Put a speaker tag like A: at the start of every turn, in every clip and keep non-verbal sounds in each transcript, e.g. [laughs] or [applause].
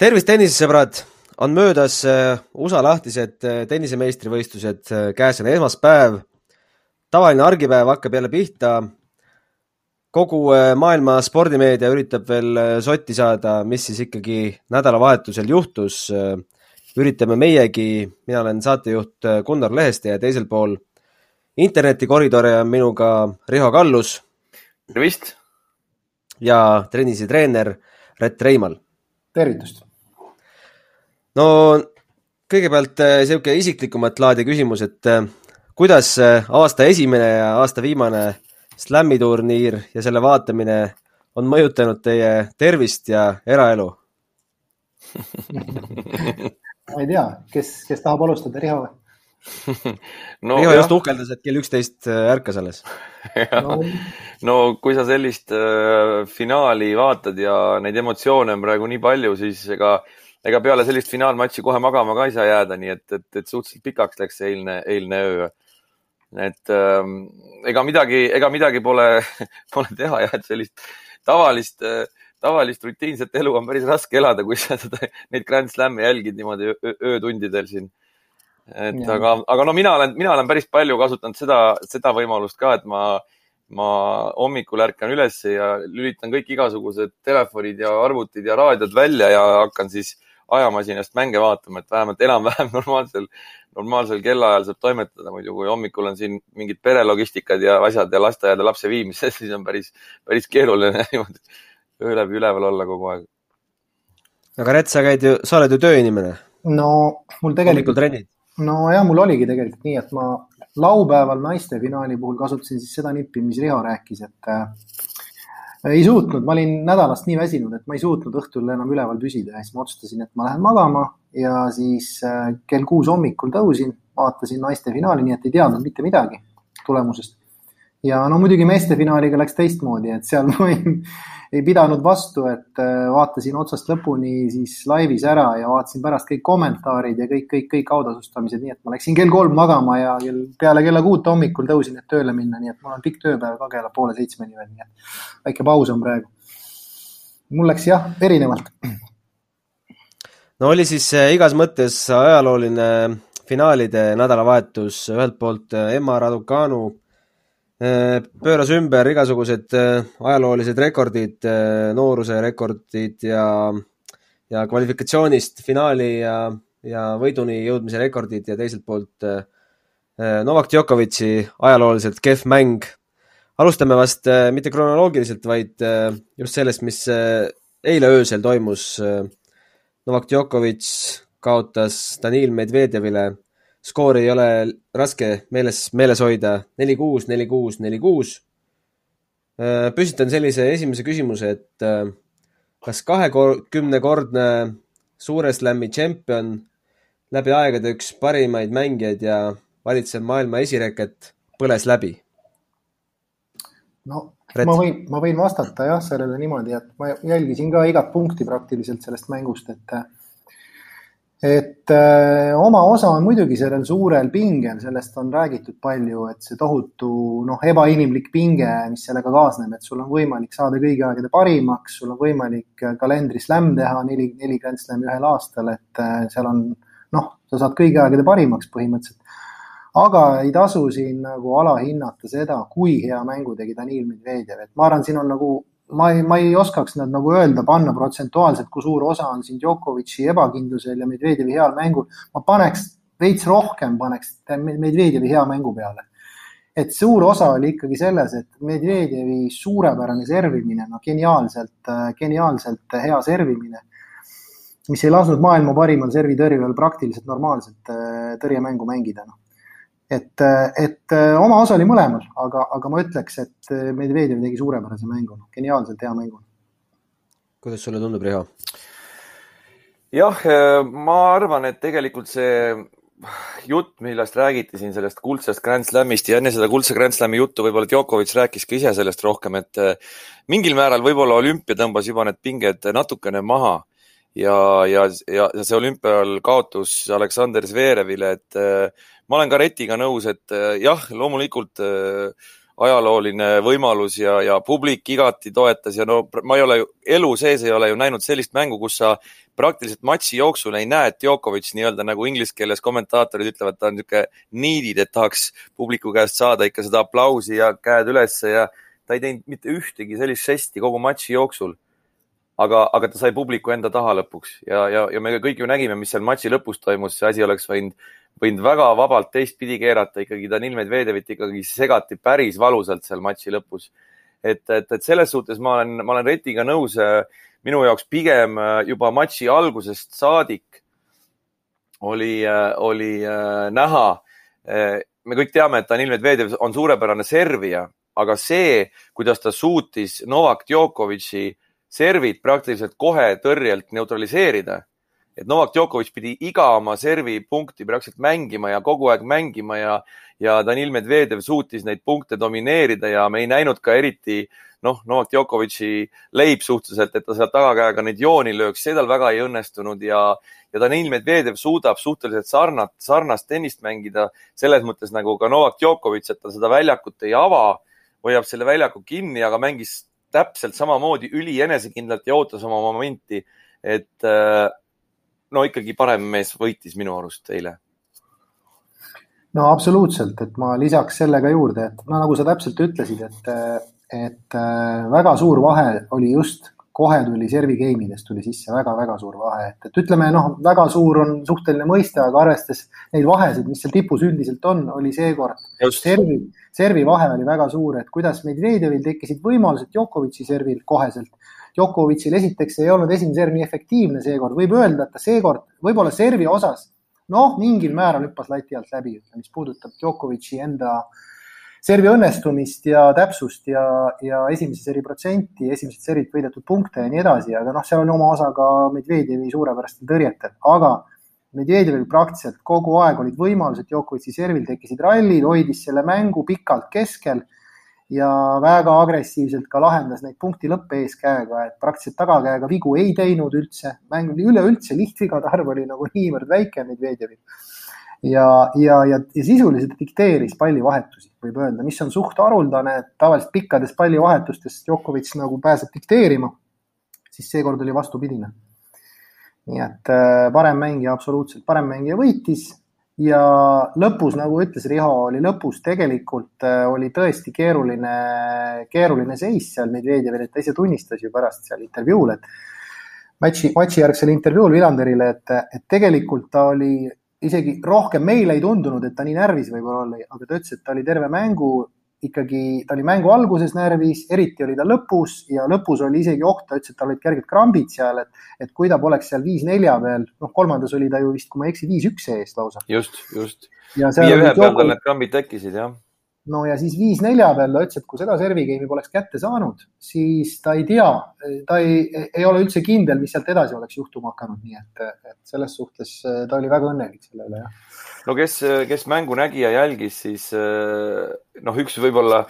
A: tervist, tennisesõbrad! on möödas äh, USA lahtised äh, tennisemeistrivõistlused, äh, käes on esmaspäev. tavaline argipäev hakkab jälle pihta. kogu maailma spordimeedia üritab veel sotti saada, mis siis ikkagi nädalavahetusel juhtus. üritame meiegi, mina olen saatejuht Gunnar Leheste ja teisel pool internetikoridore on minuga Riho Kallus.
B: tervist!
A: ja tennise treener Rett Reimal.
C: tervitust!
A: No kõigepealt niisugune äh, isiklikumat laadi küsimus, et äh, kuidas äh, aasta esimene ja aasta viimane slam'i turniir ja selle vaatamine on mõjutanud teie tervist ja eraelu [laughs]
C: ma ei tea, kes, kes tahab alustada, Riho või? [laughs]
A: no, Riho just uhkeldas, et kell üksteist ärkas alles [laughs]
B: no. no kui sa sellist äh, finaali vaatad ja neid emotsioone on praegu nii palju, siis ega äh, ega peale sellist finaalmatši kohe magama ka ei saa jääda, nii et, et, et suhteliselt pikaks läks see eilne, eilne öö. et ähm, ega midagi, ega midagi pole, [laughs] pole teha jah, et sellist tavalist äh, tavalist rutiinset elu on päris raske elada, kui sa seda, neid Grand Slam'e jälgid niimoodi öötundidel siin. et ja. aga, aga no mina olen, mina olen päris palju kasutanud seda, seda võimalust ka, et ma, ma hommikul ärkan üles ja lülitan kõik igasugused telefonid ja arvutid ja raadiod välja ja hakkan siis äh, ajamasinast mänge vaatama, et vähemalt enam-vähem [laughs] normaalsel, normaalsel kellaajal saab toimetada, muidu kui hommikul on siin mingid perelogistikad ja asjad ja lasteaeda lapse viimised, [laughs] siis on päris, päris keeruline [laughs] niimoodi öö läbi üleval olla kogu aeg.
A: aga Rett, sa käid ju, sa oled ju tööinimene.
C: no mul tegelikult, nojah, mul oligi tegelikult nii, et ma laupäeval naiste finaali puhul kasutasin siis seda nippi, mis Riho rääkis, et ei suutnud, ma olin nädalast nii väsinud, et ma ei suutnud õhtul enam üleval püsida ja siis ma otsustasin, et ma lähen magama ja siis äh, kell kuus hommikul tõusin, vaatasin naiste finaali, nii et ei teadnud mitte midagi tulemusest. Ja no muidugi meeste finaaliga läks teistmoodi, et seal ma ei, ei pidanud vastu, et äh, vaatasin otsast lõpuni siis laivis ära ja vaatasin pärast kõik kommentaarid ja kõik, kõik, kõik autasustamised, nii et ma läksin kell kolm magama ja kell, peale kella kuut hommikul tõusin, et tööle minna, nii et mul on pikk tööpäev ka kella poole seitsmeni veel, nii et väike paus on praegu. mul läks jah, erinevalt.
A: no oli siis äh, igas mõttes ajalooline finaalide nädalavahetus, ühelt poolt äh, Emma Raducanu pööras ümber igasugused äh, ajaloolised rekordid, äh, nooruse rekordid ja, ja kvalifikatsioonist finaali ja, ja võiduni jõudmise rekordid ja teiselt poolt Novak Djokovic'i ajalooliselt kehv mäng. alustame vast mitte kronoloogiliselt, vaid just sellest, mis eile öösel toimus. Novak Djokovic kaotas Danil Medvedjevile skoori ei ole raske meeles, meeles hoida, neli, kuus, neli, kuus, neli, kuus. Äh, püstitan sellise esimese küsimuse, et äh, kas kahekümnekordne suure slam'i tšempion, läbi aegade üks parimaid mängijaid ja valitsev maailma esireket põles läbi?
C: no Ret. ma võin, ma võin vastata jah, sellele niimoodi, et ma jälgisin ka igat punkti praktiliselt sellest mängust, et et öö, äh, oma osa on muidugi sellel suurel pingel, sellest on räägitud palju, et see tohutu noh, ebainimlik pinge, mis sellega kaasneb, et sul on võimalik saada kõigi aegade parimaks, sul on võimalik äh, kalendris slam teha, neli, neli Grand Slami ühel aastal, et öö, äh, seal on noh, sa saad kõigi aegade parimaks põhimõtteliselt. aga ei tasu siin nagu alahinnata seda, kui hea mängu tegi Danil Medvedjev, et ma arvan, siin on nagu ma ei, ma ei oskaks nad nagu öelda, panna protsentuaalselt, kui suur osa on siin Djokovic'i ebakindlusel ja Medvedjevi heal mängul. ma paneks veits rohkem, paneks Medvedjevi hea mängu peale. et suur osa oli ikkagi selles, et Medvedjevi suurepärane servimine, no geniaalselt, geniaalselt hea servimine, mis ei lasknud maailma parimal servitõrjujal praktiliselt normaalset äh, tõrjemängu mängida, noh et, et oma osa oli mõlemal, aga, aga ma ütleks, et Medvedjev tegi suurepärase mängu, geniaalselt hea mängu.
A: kuidas sulle tundub, Riho?
B: jah, ma arvan, et tegelikult see jutt, millest räägiti siin sellest kuldsest Grand Slamist ja enne seda kuldse Grand Slami juttu võib-olla Djokovic rääkis ka ise sellest rohkem, et mingil määral võib-olla olümpia tõmbas juba need pinged natukene maha ja, ja, ja, ja see olümpial kaotus Aleksander Zverevile, et ma olen ka Retiga nõus, et äh, jah, loomulikult äh, ajalooline võimalus ja, ja publik igati toetas ja no ma ei ole elu sees ei ole ju näinud sellist mängu, kus sa praktiliselt matši jooksul ei näe, et Djokovic nii-öelda nagu inglise keeles kommentaatorid ütlevad, ta on niisugune needed, et tahaks publiku käest saada ikka seda aplausi ja käed ülesse ja ta ei teinud mitte ühtegi sellist žesti kogu matši jooksul. aga, aga ta sai publiku enda taha lõpuks ja, ja, ja me kõik ju nägime, mis seal matši lõpus toimus, see asi oleks võinud võinud väga vabalt teistpidi keerata, ikkagi Danil Medvedevit ikkagi segati päris valusalt seal matši lõpus. et, et, et selles suhtes ma olen, ma olen Retiga nõus. minu jaoks pigem juba matši algusest saadik oli, oli näha. me kõik teame, et Danil Medvedev on suurepärane servija, aga see, kuidas ta suutis Novak Djokovic'i servid praktiliselt kohe tõrjelt neutraliseerida et Novak Djokovic pidi iga oma servi punkti praktiliselt mängima ja kogu aeg mängima ja, ja Danil Medvedev suutis neid punkte domineerida ja me ei näinud ka eriti noh, Novak Djokovic'i leib suhteliselt, et ta sealt tagakäega neid jooni lööks, see tal väga ei õnnestunud ja, ja Danil Medvedev suudab suhteliselt sarnat, sarnast tennist mängida selles mõttes nagu ka Novak Djokovic, et ta seda väljakut ei ava, hoiab selle väljaku kinni, aga mängis täpselt samamoodi ülienesekindlalt ja ootas oma momenti. et äh, no ikkagi parem mees võitis minu arust eile.
C: no absoluutselt, et ma lisaks selle ka juurde, et no nagu sa täpselt ütlesid, et, et äh, väga suur vahe oli just kohe tuli servi game idest tuli sisse väga-väga suur vahe, et, et ütleme noh, väga suur on suhteline mõiste, aga arvestades neid vahesid, mis seal tipus üldiselt on, oli seekord servi, servi vahe oli väga suur, et kuidas Medvedjevil tekkisid võimalused Djokovic'i servil koheselt Djokovicil esiteks ei olnud esimene serv nii efektiivne seekord, võib öelda, et ta seekord võib-olla servi osas noh, mingil määral hüppas lati alt läbi, mis puudutab Djokovic'i enda servi õnnestumist ja täpsust ja, ja esimese seri protsenti, esimesed serid võidetud punkte ja nii edasi, aga noh, seal on oma osa ka Medvedjevi suurepärastel tõrjetel, aga Medvedjevil praktiliselt kogu aeg olid võimalused Djokovic'i servil, tekkisid rallid, hoidis selle mängu pikalt keskel ja väga agressiivselt ka lahendas neid punkti lõppe eeskäega, et praktiliselt tagakäega vigu ei teinud üldse, mäng oli üleüldse, lihtvigade arv oli nagu niivõrd väike Medvedjevil. ja, ja, ja, ja sisuliselt dikteeris pallivahetusi, võib öelda, mis on suht haruldane, et tavaliselt pikkades pallivahetustes Djokovic nagu pääseb dikteerima, siis seekord oli vastupidine. nii et äh, parem mängija, absoluutselt parem mängija võitis ja lõpus, nagu ütles Riho, oli lõpus tegelikult äh, oli tõesti keeruline, keeruline seis seal Medvedjevil, et ta ise tunnistas ju pärast seal intervjuul, et matši, matši järgsel intervjuul Vilanderile, et, et tegelikult ta oli isegi rohkem, meile ei tundunud, et ta nii närvis võib-olla oli, aga ta ütles, et ta oli terve mängu ikkagi, ta oli mängu alguses närvis, eriti oli ta lõpus ja lõpus oli isegi oht, ta ütles, et tal olid kerged krambid seal, et, et kui ta poleks seal viis-nelja peal, noh, kolmandas oli ta ju vist, kui ma ei eksi, viis-üks ees lausa.
B: just, just. viie-ühe peal tal need krambid tekkisid, jah
C: no ja siis viis-nelja peal ta ütles, et kui seda servi game'i poleks kätte saanud, siis ta ei tea, ta ei, ei ole üldse kindel, mis sealt edasi oleks juhtuma hakanud, nii et, et selles suhtes ta oli väga õnnelik selle üle, jah
B: no kes, kes mängu nägi ja jälgis, siis eh, noh, üks võib-olla,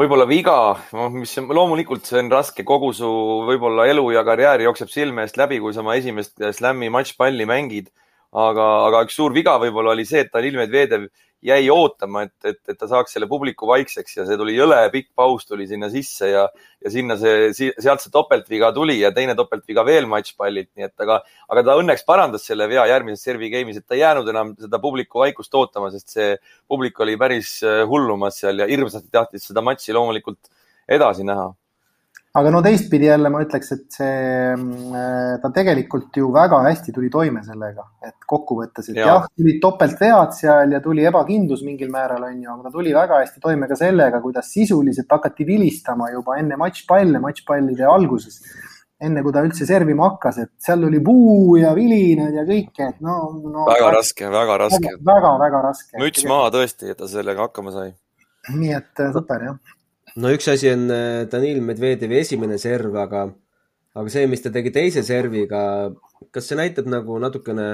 B: võib-olla viga, noh, mis loomulikult see on raske, kogu su võib-olla elu ja karjäär jookseb silme eest läbi, kui sa oma esimest slam'i matšpalli mängid. aga, aga üks suur viga võib-olla oli see, et Danil Medvedev jäi ootama, et, et, et ta saaks selle publiku vaikseks ja see tuli jõle pikk paus tuli sinna sisse ja, ja sinna see, sealt see topeltviga tuli ja teine topeltviga veel matšpallilt, nii et aga, aga ta õnneks parandas selle vea järgmises servi game'is, et ta ei jäänud enam seda publiku vaikust ootama, sest see publik oli päris äh, hullumas seal ja hirmsasti tahtis seda matši loomulikult edasi näha
C: aga no teistpidi jälle ma ütleks, et see, mm, ta tegelikult ju väga hästi tuli toime sellega, et kokkuvõttes, et ja. jah, tulid topeltvead seal ja tuli ebakindlus mingil määral, on ju, aga ta tuli väga hästi toime ka sellega, kuidas sisuliselt hakati vilistama juba enne matšpalle, matšpallide alguses. enne kui ta üldse servima hakkas, et seal tuli puu ja vilinad ja kõike, et no, no.
B: väga raske, väga raske.
C: väga, väga raske.
B: müts maha tõesti, et ta sellega hakkama sai.
C: nii et super jah
A: no üks asi on äh, Danil Medvedjevi esimene serv, aga, aga see, mis ta tegi teise serviga, kas see näitab nagu natukene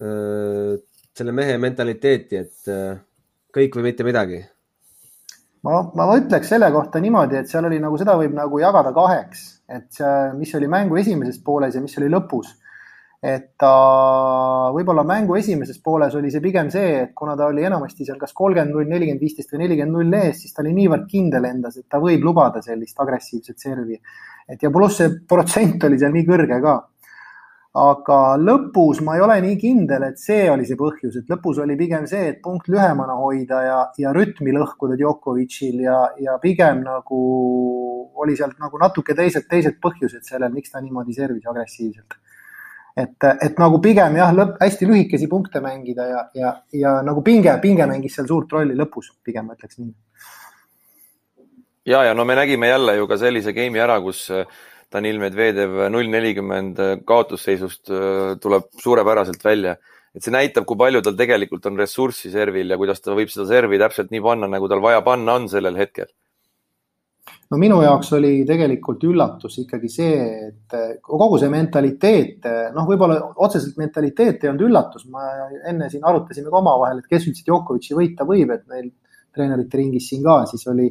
A: öö, äh, selle mehe mentaliteeti, et öö, äh, kõik või mitte midagi?
C: ma, ma ütleks selle kohta niimoodi, et seal oli nagu, seda võib nagu jagada kaheks, et see, mis oli mängu esimeses pooles ja mis oli lõpus et ta võib-olla mängu esimeses pooles oli see pigem see, et kuna ta oli enamasti seal kas kolmkümmend null, nelikümmend viisteist või nelikümmend null ees, siis ta oli niivõrd kindel endas, et ta võib lubada sellist agressiivset servi. et ja pluss see protsent oli seal nii kõrge ka aga lõpus ma ei ole nii kindel, et see oli see põhjus, et lõpus oli pigem see, et punkt lühemana hoida ja, ja rütmi lõhkuda Djokovicil ja, ja pigem nagu oli sealt nagu natuke teised, teised põhjused sellel, miks ta niimoodi servis agressiivselt. Et, et nagu pigem jah, lõpp, hästi lühikesi punkte mängida ja, ja, ja nagu pinge, pinge mängis seal suurt rolli lõpus, pigem ma ütleks nii.
B: ja, ja no me nägime jälle ju ka sellise game'i ära, kus Danil Medvedev null nelikümmend kaotusseisust äh, tuleb suurepäraselt välja. et see näitab, kui palju tal tegelikult on ressurssi servil ja kuidas ta võib seda servi täpselt nii panna, nagu tal vaja panna on sellel hetkel.
C: No minu jaoks oli tegelikult üllatus ikkagi see, et äh, kogu see mentaliteet, äh, noh, võib-olla otseselt mentaliteet ei olnud üllatus, ma enne siin arutasime ka omavahel, et kes üldse Djokovic'i võita võib, et meil treenerite ringis siin ka siis oli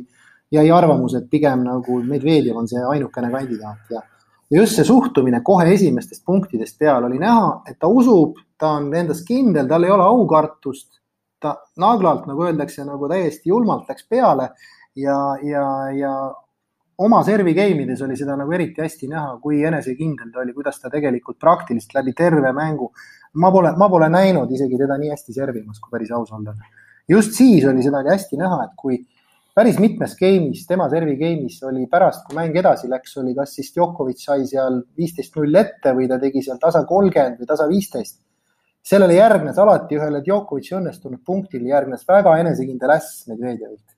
C: jäi arvamus, et pigem nagu Medvedjev on see ainukene kandidaat ja, ja just see suhtumine kohe esimestest punktidest peale oli näha, et ta usub, ta on endas kindel, tal ei ole aukartust. ta naglalt, nagu öeldakse, nagu täiesti julmalt läks peale ja, ja, ja oma servi game ides oli seda nagu eriti hästi näha, kui enesekindel ta oli, kuidas ta tegelikult praktiliselt läbi terve mängu. ma pole, ma pole näinud isegi teda nii hästi servimas, kui päris aus olla. just siis oli seda oli hästi näha, et kui päris mitmes game'is, tema servi game'is oli pärast, kui mäng edasi läks, oli kas siis Djokovic sai seal viisteist null ette või ta tegi seal tasa kolmkümmend või tasa viisteist. sellele järgnes alati ühele Djokovic'i õnnestunud punktile järgnes väga enesekindel äss Medvedjevilt.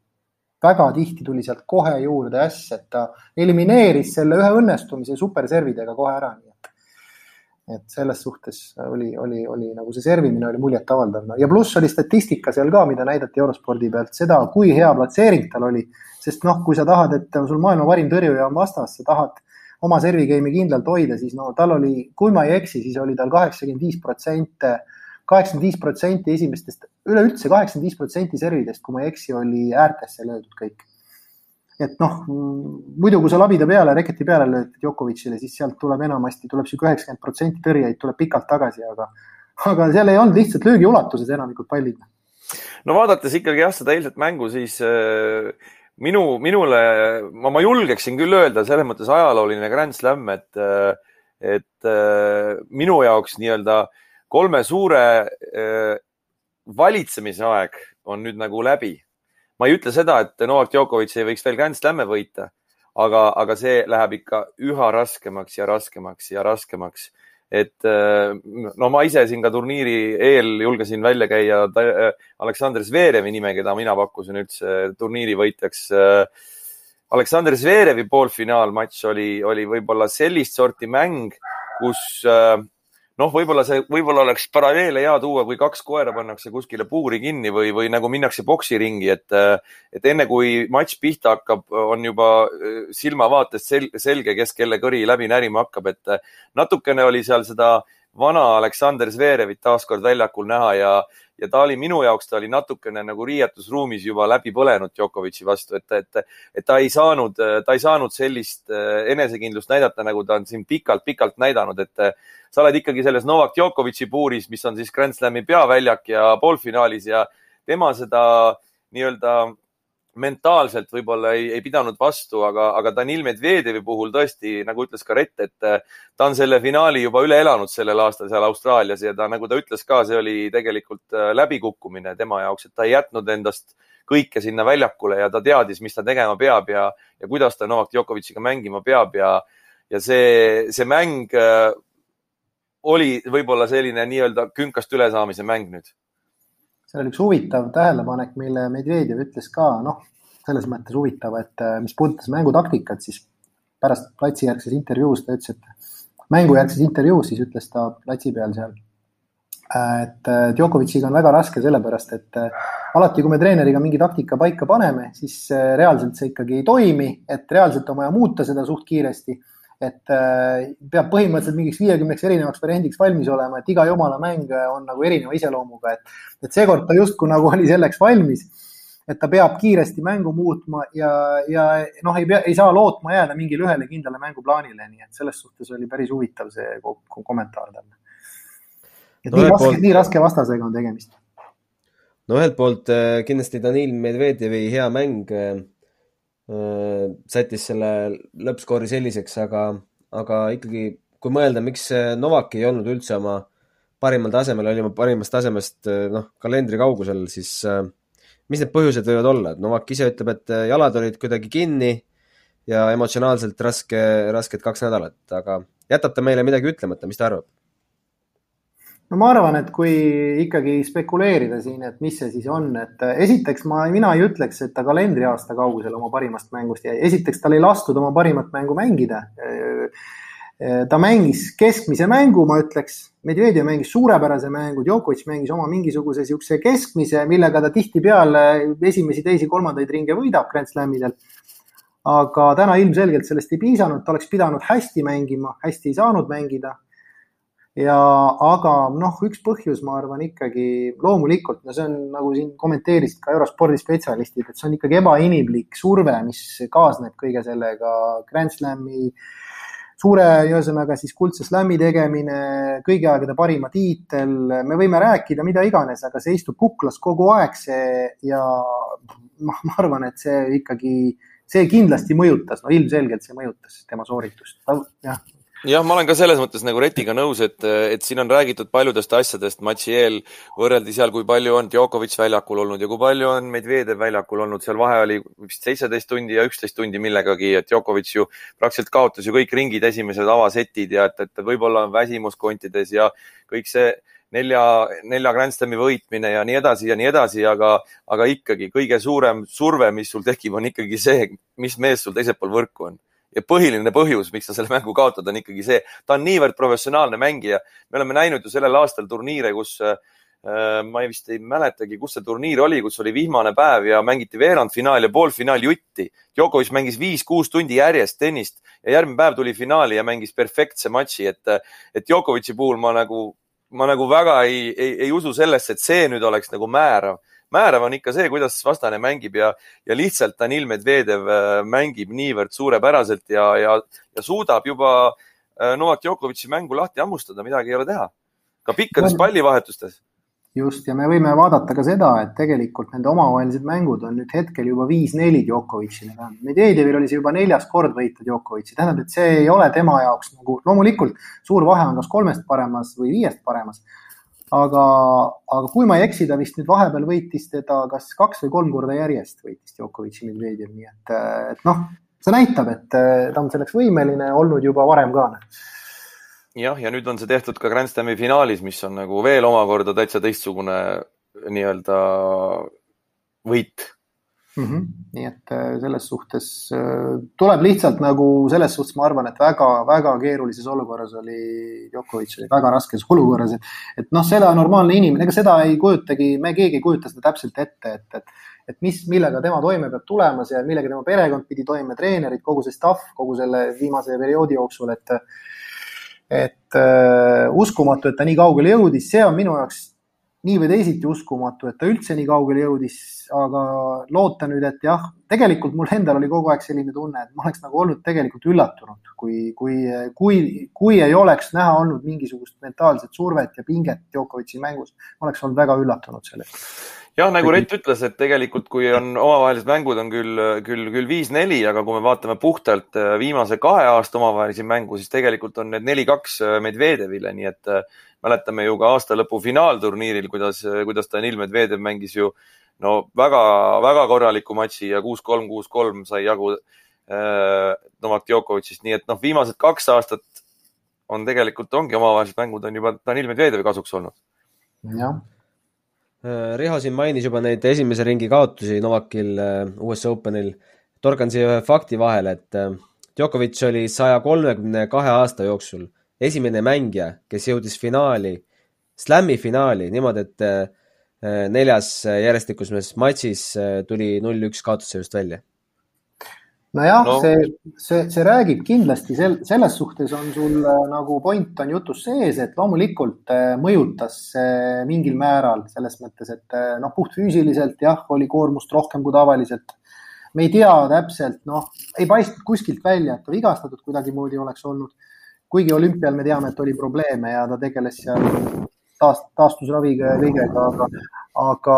C: Väga tihti tuli sealt kohe juurde äss, et ta elimineeris selle ühe õnnestumise superservidega kohe ära, et selles suhtes oli, oli, oli nagu see servimine oli muljetavaldav ja pluss oli statistika seal ka, mida näidati eurospordi pealt, seda, kui hea platseering tal oli. sest noh, kui sa tahad, et sul maailma parim tõrjuja on vastas, sa tahad oma servi game'i kindlalt hoida, siis no tal oli, kui ma ei eksi, siis oli tal kaheksakümmend viis protsenti, kaheksakümmend viis protsenti esimestest, üleüldse kaheksakümmend viis protsenti servidest, kui ma ei eksi, oli äärtesse löödud kõik et noh, muidu kui sa labida peale, reketi peale lööd Djokovicile, siis sealt tuleb enamasti, tuleb sihuke üheksakümmend protsenti tõrjeid tuleb pikalt tagasi, aga, aga seal ei olnud lihtsalt löögi ulatuses enamikud pallid.
B: no vaadates ikkagi jah, seda eilset mängu, siis äh, minu, minule, ma, ma julgeksin küll öelda selles mõttes ajalooline Grand Slam, et, äh, et äh, minu jaoks nii-öelda kolme suure äh, valitsemise aeg on nüüd nagu läbi ma ei ütle seda, et Novak Djokovic ei võiks veel Grand Slam'e võita, aga, aga see läheb ikka üha raskemaks ja raskemaks ja raskemaks. et äh, no ma ise siin ka turniiri eel julgesin välja käia äh, Aleksandr Zverevi nime, keda mina pakkusin üldse turniiri võitjaks. Äh, Aleksandr Zverevi poolfinaalmatš oli, oli võib-olla sellist sorti mäng, kus noh, võib-olla see, võib-olla oleks paralleele hea tuua, kui kaks koera pannakse kuskile puuri kinni või, või nagu minnakse poksiringi, et, et enne kui matš pihta hakkab, on juba äh, silmavaatest sel, selge, kes kelle kõri läbi närima hakkab, et natukene oli seal seda vana Aleksander Zverevit taaskord väljakul näha ja, ja ta oli minu jaoks, ta oli natukene nagu riietusruumis juba läbi põlenud Djokovic'i vastu, et, et, et ta ei saanud, ta ei saanud sellist äh, enesekindlust näidata, nagu ta on siin pikalt-pikalt näidanud, et äh, sa oled ikkagi selles Novak Djokovic'i puuris, mis on siis Grand Slami peaväljak ja poolfinaalis ja tema seda nii-öelda mentaalselt võib-olla ei, ei pidanud vastu, aga, aga Danil Medvedjevi puhul tõesti, nagu ütles ka Rett, et äh, ta on selle finaali juba üle elanud sellel aastal seal Austraalias ja ta, nagu ta ütles ka, see oli tegelikult äh, läbikukkumine tema jaoks, et ta ei jätnud endast kõike sinna väljakule ja ta teadis, mis ta tegema peab ja, ja kuidas ta Novak Djokovic'iga mängima peab ja, ja see, see mäng äh, oli võib-olla selline nii-öelda künkast ülesaamise mäng nüüd
C: seal oli üks huvitav tähelepanek, mille Medvedjev ütles ka, noh, selles mõttes huvitav, et äh, mis puudutas mängutaktikat, siis pärast platsijärgses intervjuus ta ütles, et mängujärgses intervjuus siis ütles ta platsi peal seal, et äh, Djokovic'iga on väga raske sellepärast, et äh, alati, kui me treeneriga mingi taktika paika paneme, siis reaalselt see ikkagi ei toimi, et reaalselt on vaja muuta seda suht kiiresti et äh, peab põhimõtteliselt mingiks viiekümneks erinevaks variandiks valmis olema, et iga jumala mäng on nagu erineva iseloomuga, et, et seekord ta justkui nagu [laughs] oli selleks valmis. et ta peab kiiresti mängu muutma ja, ja noh, ei pea, ei saa lootma jääda mingile ühele kindlale mänguplaanile, nii et selles suhtes oli päris huvitav see kommentaar tal et no, nii raske poolt..., nii raske vastasega on tegemist.
A: no ühelt poolt äh, kindlasti Danil Medvedjevi hea mäng äh, sättis selle lõppskoori selliseks, aga, aga ikkagi, kui mõelda, miks Novak ei olnud üldse oma parimal tasemel, oli oma parimast tasemest noh, kalendri kaugusel, siis mis need põhjused võivad olla, et Novak ise ütleb, et jalad olid kuidagi kinni ja emotsionaalselt raske, rasked kaks nädalat, aga jätab ta meile midagi ütlemata, mis ta arvab?
C: No ma arvan, et kui ikkagi spekuleerida siin, et mis see siis on, et äh, esiteks ma, mina ei ütleks, et ta kalendriaasta kaugusel oma parimast mängust jäi. esiteks tal ei lastud oma parimat mängu mängida. Äh, äh, ta mängis keskmise mängu, ma ütleks. Medvedjev mängis suurepärase mängu, Djokovic mängis oma mingisuguse niisuguse keskmise, millega ta tihtipeale esimesi, teisi, kolmandaid ringe võidab Grand Slamidel aga täna ilmselgelt sellest ei piisanud, ta oleks pidanud hästi mängima, hästi ei saanud mängida ja aga noh, üks põhjus, ma arvan ikkagi loomulikult, no see on nagu siin kommenteerisid ka eurospordi spetsialistid, et see on ikkagi ebainimlik surve, mis kaasneb kõige sellega. Grand Slami suure, ühesõnaga siis kuldse slam'i tegemine, kõigi aegade parima tiitel, me võime rääkida mida iganes, aga see istub kuklas kogu aeg, see ja ma, ma arvan, et see ikkagi, see kindlasti mõjutas, no ilmselgelt see mõjutas tema sooritust. jah,
B: jah, ma olen ka selles mõttes nagu Retiga nõus, et, et siin on räägitud paljudest asjadest. Matši eel, võrreldi seal, kui palju on Djokovic väljakul olnud ja kui palju on Medvedev väljakul olnud, seal vahe oli vist seitseteist tundi ja üksteist tundi millegagi, et Djokovic ju praktiliselt kaotas ju kõik ringid, esimesed avasetid ja et, et võib-olla on väsimus kontides ja kõik see nelja, nelja Grand Slami võitmine ja nii edasi ja nii edasi, aga, aga ikkagi kõige suurem surve, mis sul tekib, on ikkagi see, mis mees sul teisel pool võrku on ja põhiline põhjus, miks ta selle mängu kaotada, on ikkagi see, ta on niivõrd professionaalne mängija. me oleme näinud ju sellel aastal turniire, kus äh, ma ei vist ei mäletagi, kus see turniir oli, kus oli vihmane päev ja mängiti veerandfinaal ja poolfinaal jutti. Djokovic mängis viis-kuus tundi järjest tennist ja järgmine päev tuli finaali ja mängis perfektse matši, et, et Djokovic'i puhul ma nagu, ma nagu väga ei, ei, ei usu sellesse, et see nüüd oleks nagu määrav määrav on ikka see, kuidas vastane mängib ja, ja lihtsalt Danil Medvedev äh, mängib niivõrd suurepäraselt ja, ja, ja suudab juba äh, Novak Djokovic'i mängu lahti hammustada, midagi ei ole teha. ka pikkades pallivahetustes
C: just, ja me võime vaadata ka seda, et tegelikult nende omavahelised mängud on nüüd hetkel juba viis-neli Djokovicile. Medvedjevil oli see juba neljas kord võita Djokovic'i, tähendab, et see ei ole tema jaoks nagu, loomulikult suur vahe on kas kolmest paremas või viiest paremas, aga, aga kui ma ei eksi, ta vist nüüd vahepeal võitis teda kas kaks või kolm korda järjest võitis Djokovic'i Medvedjev, nii et, et noh, see näitab, et ta on selleks võimeline olnud juba varem ka.
B: jah, ja nüüd on see tehtud ka Grand Slami finaalis, mis on nagu veel omakorda täitsa teistsugune nii-öelda võit
C: mm. -hmm. nii et äh, selles suhtes äh, tuleb lihtsalt nagu selles suhtes, ma arvan, et väga-väga keerulises olukorras oli Djokovic oli väga raskes [laughs] olukorras, et, et noh, seda normaalne inimene, ega seda ei kujutagi, me keegi ei kujuta seda täpselt ette, et, et et mis, millega tema toime peab tulema seal, millega tema perekond pidi toime, treenerid, kogu see staff kogu selle viimase perioodi jooksul, et et uh, uskumatu, et ta nii kaugele jõudis, see on minu jaoks nii või teisiti uskumatu, et ta üldse nii kaugele jõudis, aga loota nüüd, et jah, tegelikult mul endal oli kogu aeg selline tunne, et ma oleks nagu olnud tegelikult üllatunud, kui, kui, kui, kui ei oleks näha olnud mingisugust mentaalset survet ja pinget Djokovic'i mängus, ma oleks olnud väga üllatunud sellest.
B: Jah, nagu Rett ütles, et tegelikult kui on omavahelised mängud on küll, küll, küll viis-neli, aga kui me vaatame puhtalt äh, viimase kahe aasta omavahelisi mängu, siis tegelikult on need neli-kaks äh, Medvedjevile, nii et äh, mäletame ju ka aasta lõpu finaalturniiril, kuidas, kuidas Danil Medvedev mängis ju no väga-väga korraliku matši ja kuus-kolm, kuus-kolm sai jagu äh, Novak Djokovicist, nii et noh, viimased kaks aastat on tegelikult, ongi omavahelised mängud on juba Danil Medvedevi kasuks olnud.
C: jah.
A: Äh, Riho siin mainis juba neid esimese ringi kaotusi Novakil äh, US Openil. torkan siia ühe fakti vahele, et äh, Djokovic oli saja kolmekümne kahe aasta jooksul esimene mängija, kes jõudis finaali, Slami finaali niimoodi, et neljas järjestikuses matšis tuli null-üks kaotusseisust välja.
C: Nojah no., see, see, see räägib kindlasti sel, selles suhtes on sul äh, nagu point on jutus sees, et loomulikult mõjutas mingil määral selles mõttes, et noh, puhtfüüsiliselt jah, oli koormust rohkem kui tavaliselt me ei tea täpselt, noh, ei paistnud kuskilt välja, et ta vigastatud kuidagimoodi oleks olnud kuigi olümpial me teame, et oli probleeme ja ta tegeles seal taas, taastusraviga ja kõigega, aga, aga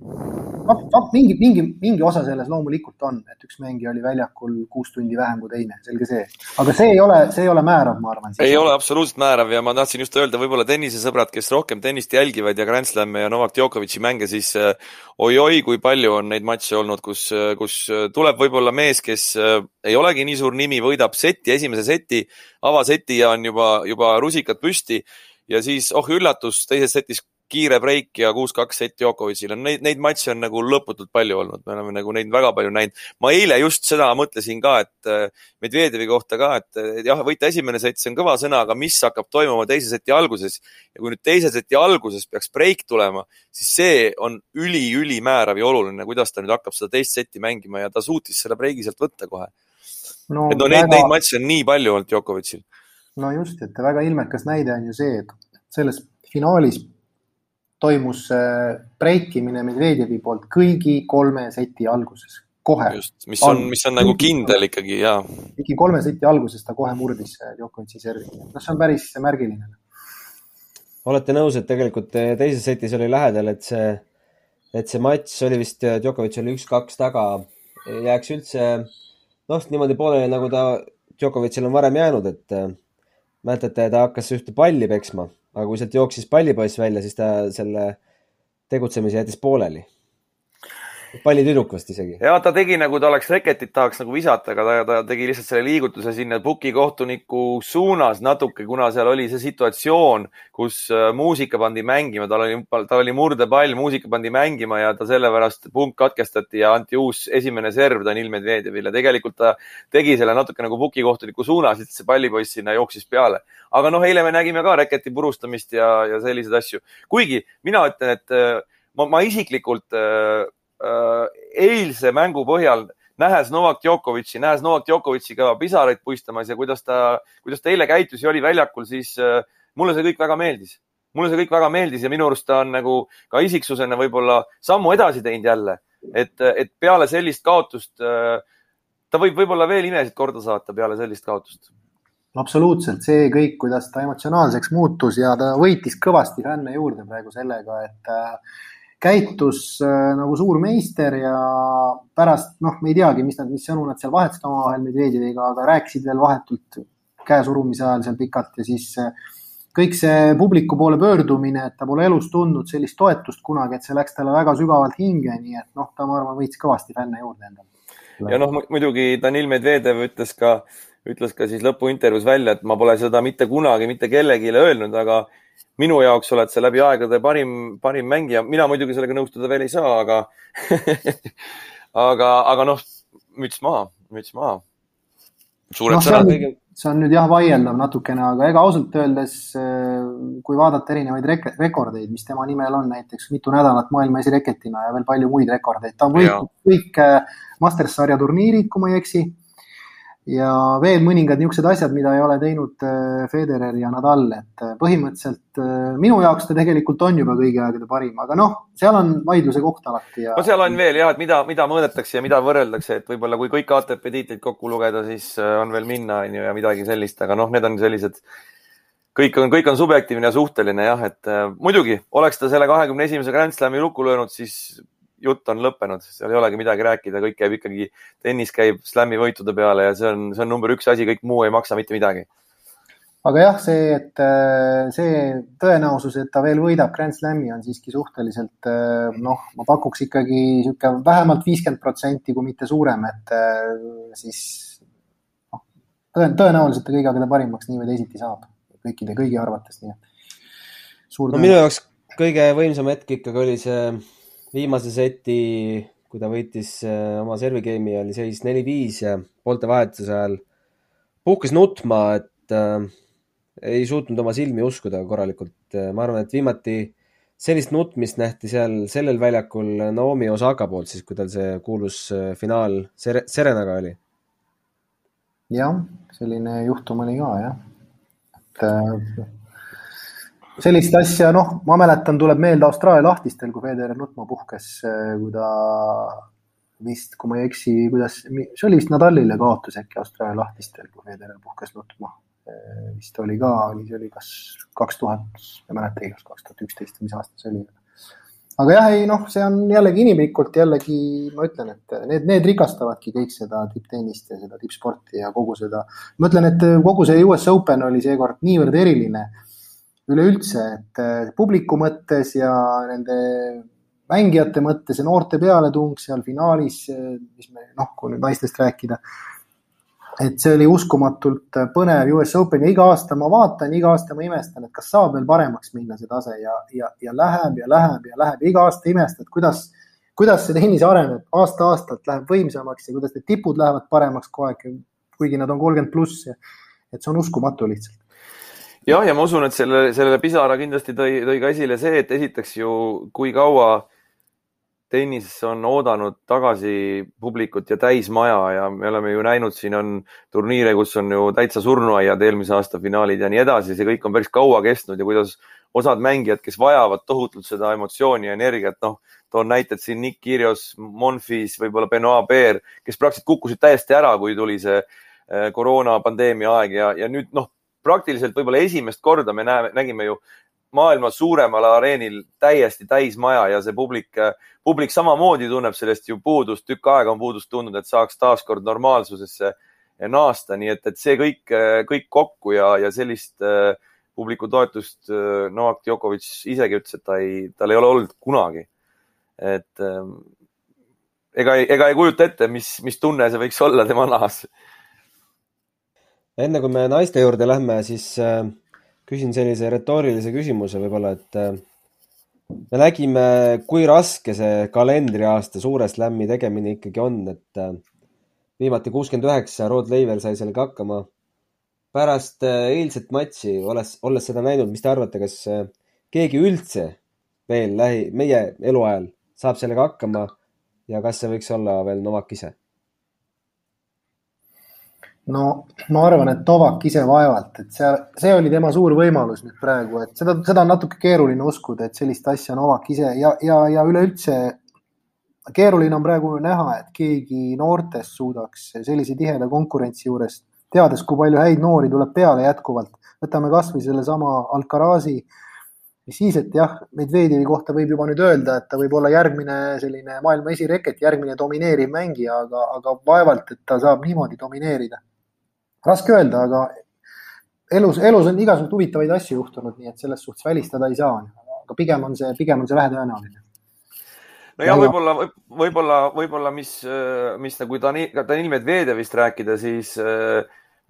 C: noh, noh, mingi, mingi, mingi osa selles loomulikult on, et üks mängija oli väljakul kuus tundi vähem kui teine, selge see. aga see ei ole, see ei ole määrav, ma arvan.
B: ei ole absoluutselt määrav ja ma tahtsin just öelda, võib-olla tennisesõbrad, kes rohkem tennist jälgivad ja Grand Slami ja Novak Djokovic'i mänge, siis äh, oi-oi, kui palju on neid matše olnud, kus, äh, kus äh, tuleb võib-olla mees, kes ei olegi nii suur nimi, võidab seti, esimese seti, avaseti ja on juba, juba rusikad püsti ja siis, oh üllatust, teises setis kiire breik ja kuus-kaks sett Djokovicile. Neid, neid matše on nagu lõputult palju olnud, me oleme nagu neid väga palju näinud. ma eile just seda mõtlesin ka, et äh, Medvedjevi kohta ka, et jah, võita esimene sett, see on kõva sõna, aga mis hakkab toimuma teise seti alguses ja kui nüüd teise seti alguses peaks breik tulema, siis see on üli-ülimäärav ja oluline, kuidas ta nüüd hakkab seda teist setti mängima ja ta suutis selle breigi sealt võtta kohe no,. et no neid väga..., neid matše on nii palju olnud Djokovicil.
C: no just, et väga ilmekas näide on ju see, et selles finaalis toimus breikimine Medvedjevi poolt kõigi kolme seti alguses, kohe.
B: just, mis on, mis on nagu kindel ikkagi ja.
C: ligi kolme seti alguses ta kohe murdis Djokovic'i servi, noh, see on päris märgiline.
A: olete nõus, et tegelikult teises setis oli lähedal, et see, et see matš oli vist, Djokovic oli üks-kaks taga, jääks üldse noh, niimoodi pooleli, nagu ta Djokovicil on varem jäänud, et mäletate, ta hakkas ühte palli peksma aga kui sealt jooksis pallipoiss välja, siis ta selle tegutsemise jättis pooleli. Pallitüdruk vist isegi.
B: ja ta tegi nagu ta oleks reketit tahaks nagu visata, aga ta, ta tegi lihtsalt selle liigutuse sinna puki kohtuniku suunas natuke, kuna seal oli see situatsioon, kus äh, muusika pandi mängima, tal oli, tal oli murdepall, muusika pandi mängima ja ta sellepärast punk katkestati ja anti uus esimene serv Danil Medvedjevile. tegelikult ta tegi selle natuke nagu puki kohtuniku suunas, lihtsalt see pallipoiss sinna jooksis peale aga noh, eile me nägime ka reketi purustamist ja, ja selliseid asju. kuigi mina ütlen, et äh, ma, ma isiklikult äh, eilse mängu põhjal nähes Novak Djokovic'i, nähes Novak Djokovic'iga pisaraid puistamas ja kuidas ta, kuidas ta eile käitus ja oli väljakul, siis äh, mulle see kõik väga meeldis. mulle see kõik väga meeldis ja minu arust ta on nagu ka isiksusena võib-olla sammu edasi teinud jälle, et, et peale sellist kaotust äh, ta võib võib-olla veel imesid korda saata peale sellist kaotust.
C: Absoluutselt, see kõik, kuidas ta emotsionaalseks muutus ja ta võitis kõvasti fänne juurde praegu sellega, et äh, käitus äh, nagu suur meister ja pärast, noh, me ei teagi, mis nad, mis sõnu nad seal vahetasid omavahel Medvedjeviga, aga rääkisid veel vahetult käesurumise ajal seal pikalt ja siis äh, kõik see publiku poole pöördumine, et ta pole elus tundnud sellist toetust kunagi, et see läks talle väga sügavalt hinge, nii et noh, ta, ma arvan, võitis kõvasti fänne juurde endale.
B: ja noh, muidugi Danil Medvedev ütles ka ütles ka siis lõpuintervjuus välja, et ma pole seda mitte kunagi mitte kellelegi öelnud, aga minu jaoks oled sa läbi aegade parim, parim mängija. mina muidugi sellega nõustuda veel ei saa, aga [laughs] aga, aga noh, müts maha, müts maha. suured no, sõnad.
C: see on nüüd jah vaieldav natukene, aga ega ausalt öeldes, äh, kui vaadata erinevaid rek rekordeid, mis tema nimel on, näiteks mitu nädalat maailma esireketina ja veel palju muid rekordeid, ta on võitnud kõik äh, Masters sarja turniirid, kui ma ei eksi ja veel mõningad niisugused asjad, mida ei ole teinud äh, Federer ja Nadal, et äh, põhimõtteliselt äh, minu jaoks ta tegelikult on juba kõigi aegade parim, aga noh, seal on vaidluse koht alati ja.
B: no seal on veel jah, et mida, mida mõõdetakse ja mida võrreldakse, et võib-olla kui kõik ATP tiitlid kokku lugeda, siis on veel minna, on ju, ja midagi sellist, aga noh, need on sellised, kõik on, kõik on subjektiivne ja suhteline jah, et äh, muidugi oleks ta selle kahekümne esimese Grand Slami lukku löönud, siis jutt on lõppenud, seal ei olegi midagi rääkida, kõik käib ikkagi, tennis käib slam'i võitude peale ja see on, see on number üks asi, kõik muu ei maksa mitte midagi.
C: aga jah, see, et äh, see tõenäosus, et ta veel võidab Grand Slami on siiski suhteliselt äh, noh, ma pakuks ikkagi niisugune vähemalt viiskümmend protsenti, kui mitte suurem, et äh, siis noh, tõenäoliselt ta kõige aegade parimaks nii või teisiti saab kõikide, kõigi arvates, nii et.
A: no minu jaoks kõige võimsam hetk ikkagi oli see viimase seti, kui ta võitis äh, oma servi game'i, oli seis neli-viis ja poolte vahetuse ajal puhkes nutma, et äh, ei suutnud oma silmi uskuda korralikult. Äh, ma arvan, et viimati sellist nutmist nähti seal sellel väljakul Naomi Osaka poolt siis, kui tal see kuulus äh, finaal Sere-, Serenaga oli.
C: jah, selline juhtum oli ka jah, et sellist asja, noh, ma mäletan, tuleb meelde Austraalia lahtistel, kui Federer nutma puhkes, kui ta vist, kui ma ei eksi, kuidas, see oli vist Nadalile kaotus äkki Austraalia lahtistel, kui Federer puhkes nutma. vist oli ka, oli, see oli kas kaks tuhat, ma ei mäletagi, kas kaks tuhat üksteist või mis aasta see oli. aga jah, ei noh, see on jällegi inimlikult jällegi ma ütlen, et need, need rikastavadki kõik seda tipptennist ja seda tippsporti ja kogu seda. ma ütlen, et kogu see US Open oli seekord niivõrd eriline üleüldse, et publiku mõttes ja nende mängijate mõttes ja noorte pealetung seal finaalis, mis me noh, kui nüüd naistest rääkida, et see oli uskumatult põnev. US Open ja iga aasta ma vaatan, iga aasta ma imestan, et kas saab veel paremaks minna see tase ja, ja, ja läheb ja läheb ja läheb, iga aasta imestad, kuidas, kuidas see tennis areneb, aasta-aastalt läheb võimsamaks ja kuidas need tipud lähevad paremaks kogu aeg, kuigi nad on kolmkümmend pluss ja et see on uskumatu lihtsalt
B: jah, ja ma usun, et selle, sellele pisara kindlasti tõi, tõi ka esile see, et esiteks ju, kui kaua tennis on oodanud tagasi publikut ja täismaja ja me oleme ju näinud, siin on turniire, kus on ju täitsa surnuaiad, eelmise aasta finaalid ja nii edasi, see kõik on päris kaua kestnud ja kuidas osad mängijad, kes vajavad tohutult seda emotsiooni ja energiat, noh, toon näited siin Nick Kyrgios, Monfils, võib-olla Benoit Paire, kes praktiliselt kukkusid täiesti ära, kui tuli see eh, koroonapandeemia aeg ja, ja nüüd noh, praktiliselt võib-olla esimest korda me näeme, nägime ju maailma suuremal areenil täiesti täismaja ja see publik, publik samamoodi tunneb sellest ju puudust, tükk aega on puudust tundnud, et saaks taaskord normaalsusesse naasta, nii et, et see kõik, kõik kokku ja, ja sellist äh, publiku toetust äh, Novak Djokovic isegi ütles, et ta ei, tal ei ole olnud kunagi. et äh, ega, ega ei kujuta ette, mis, mis tunne see võiks olla tema nahas.
A: Enne kui me naiste juurde lähme, siis äh küsin sellise retoorilise küsimuse võib-olla, et äh, me nägime, kui raske see kalendriaasta suure slam'i tegemine ikkagi on, et äh, viimati kuuskümmend üheksa, Rod Laver sai sellega hakkama. pärast eilset matši, olles, olles seda näinud, mis te arvate, kas keegi üldse veel lähi, meie eluajal saab sellega hakkama ja kas see võiks olla veel Novak ise?
C: No ma arvan, et Novak ise vaevalt, et see, see oli tema suur võimalus nüüd praegu, et seda, seda on natuke keeruline uskuda, et sellist asja Novak ise ja, ja, ja üleüldse keeruline on praegu näha, et keegi noortest suudaks sellise tiheda konkurentsi juures, teades, kui palju häid noori tuleb peale jätkuvalt, võtame kasvõi sellesama Alcarazi, mis siis, et jah, Medvedjevi kohta võib juba nüüd öelda, et ta võib olla järgmine selline maailma esireket, järgmine domineeriv mängija, aga, aga vaevalt, et ta saab niimoodi domineerida raske öelda, aga elus, elus on igasuguseid huvitavaid asju juhtunud, nii et selles suhtes välistada ei saa. aga pigem on see, pigem on see vähetõenäoline
B: no ja võib-olla, võib-olla, võib-olla, mis, mis nagu Danil, Danil Medvedjevist rääkida, siis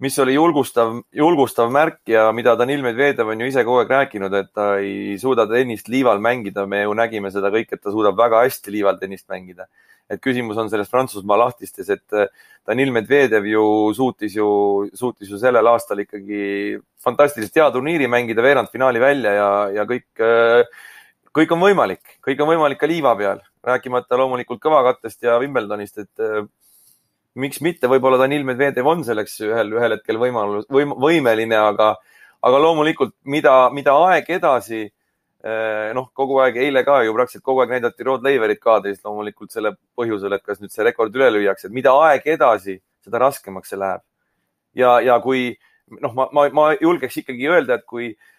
B: mis oli julgustav, julgustav märk ja mida Danil Medvedjev on ju ise kogu aeg rääkinud, et ta ei suuda tennist liival mängida. me ju nägime seda kõik, et ta suudab väga hästi liival tennist mängida et küsimus on selles Prantsusmaa lahtistes, et äh, Danil Medvedev ju suutis ju, suutis ju sellel aastal ikkagi fantastiliselt hea turniiri mängida, veerandfinaali välja ja, ja kõik, äh, kõik on võimalik, kõik on võimalik ka liiva peal, rääkimata loomulikult kõvakattest ja Wimbledonist, et äh, miks mitte, võib-olla Danil Medvedev on selleks ühel, ühel hetkel võimalus, võim, võimeline, aga, aga loomulikult, mida, mida aeg edasi Äh, noh, kogu aeg, eile ka ju praktiliselt kogu aeg näidati Rod Laverit kaadris loomulikult selle põhjusel, et kas nüüd see rekord üle lüüakse, et mida aeg edasi, seda raskemaks see läheb. ja, ja kui noh, ma, ma, ma julgeks ikkagi öelda, et kui, äh,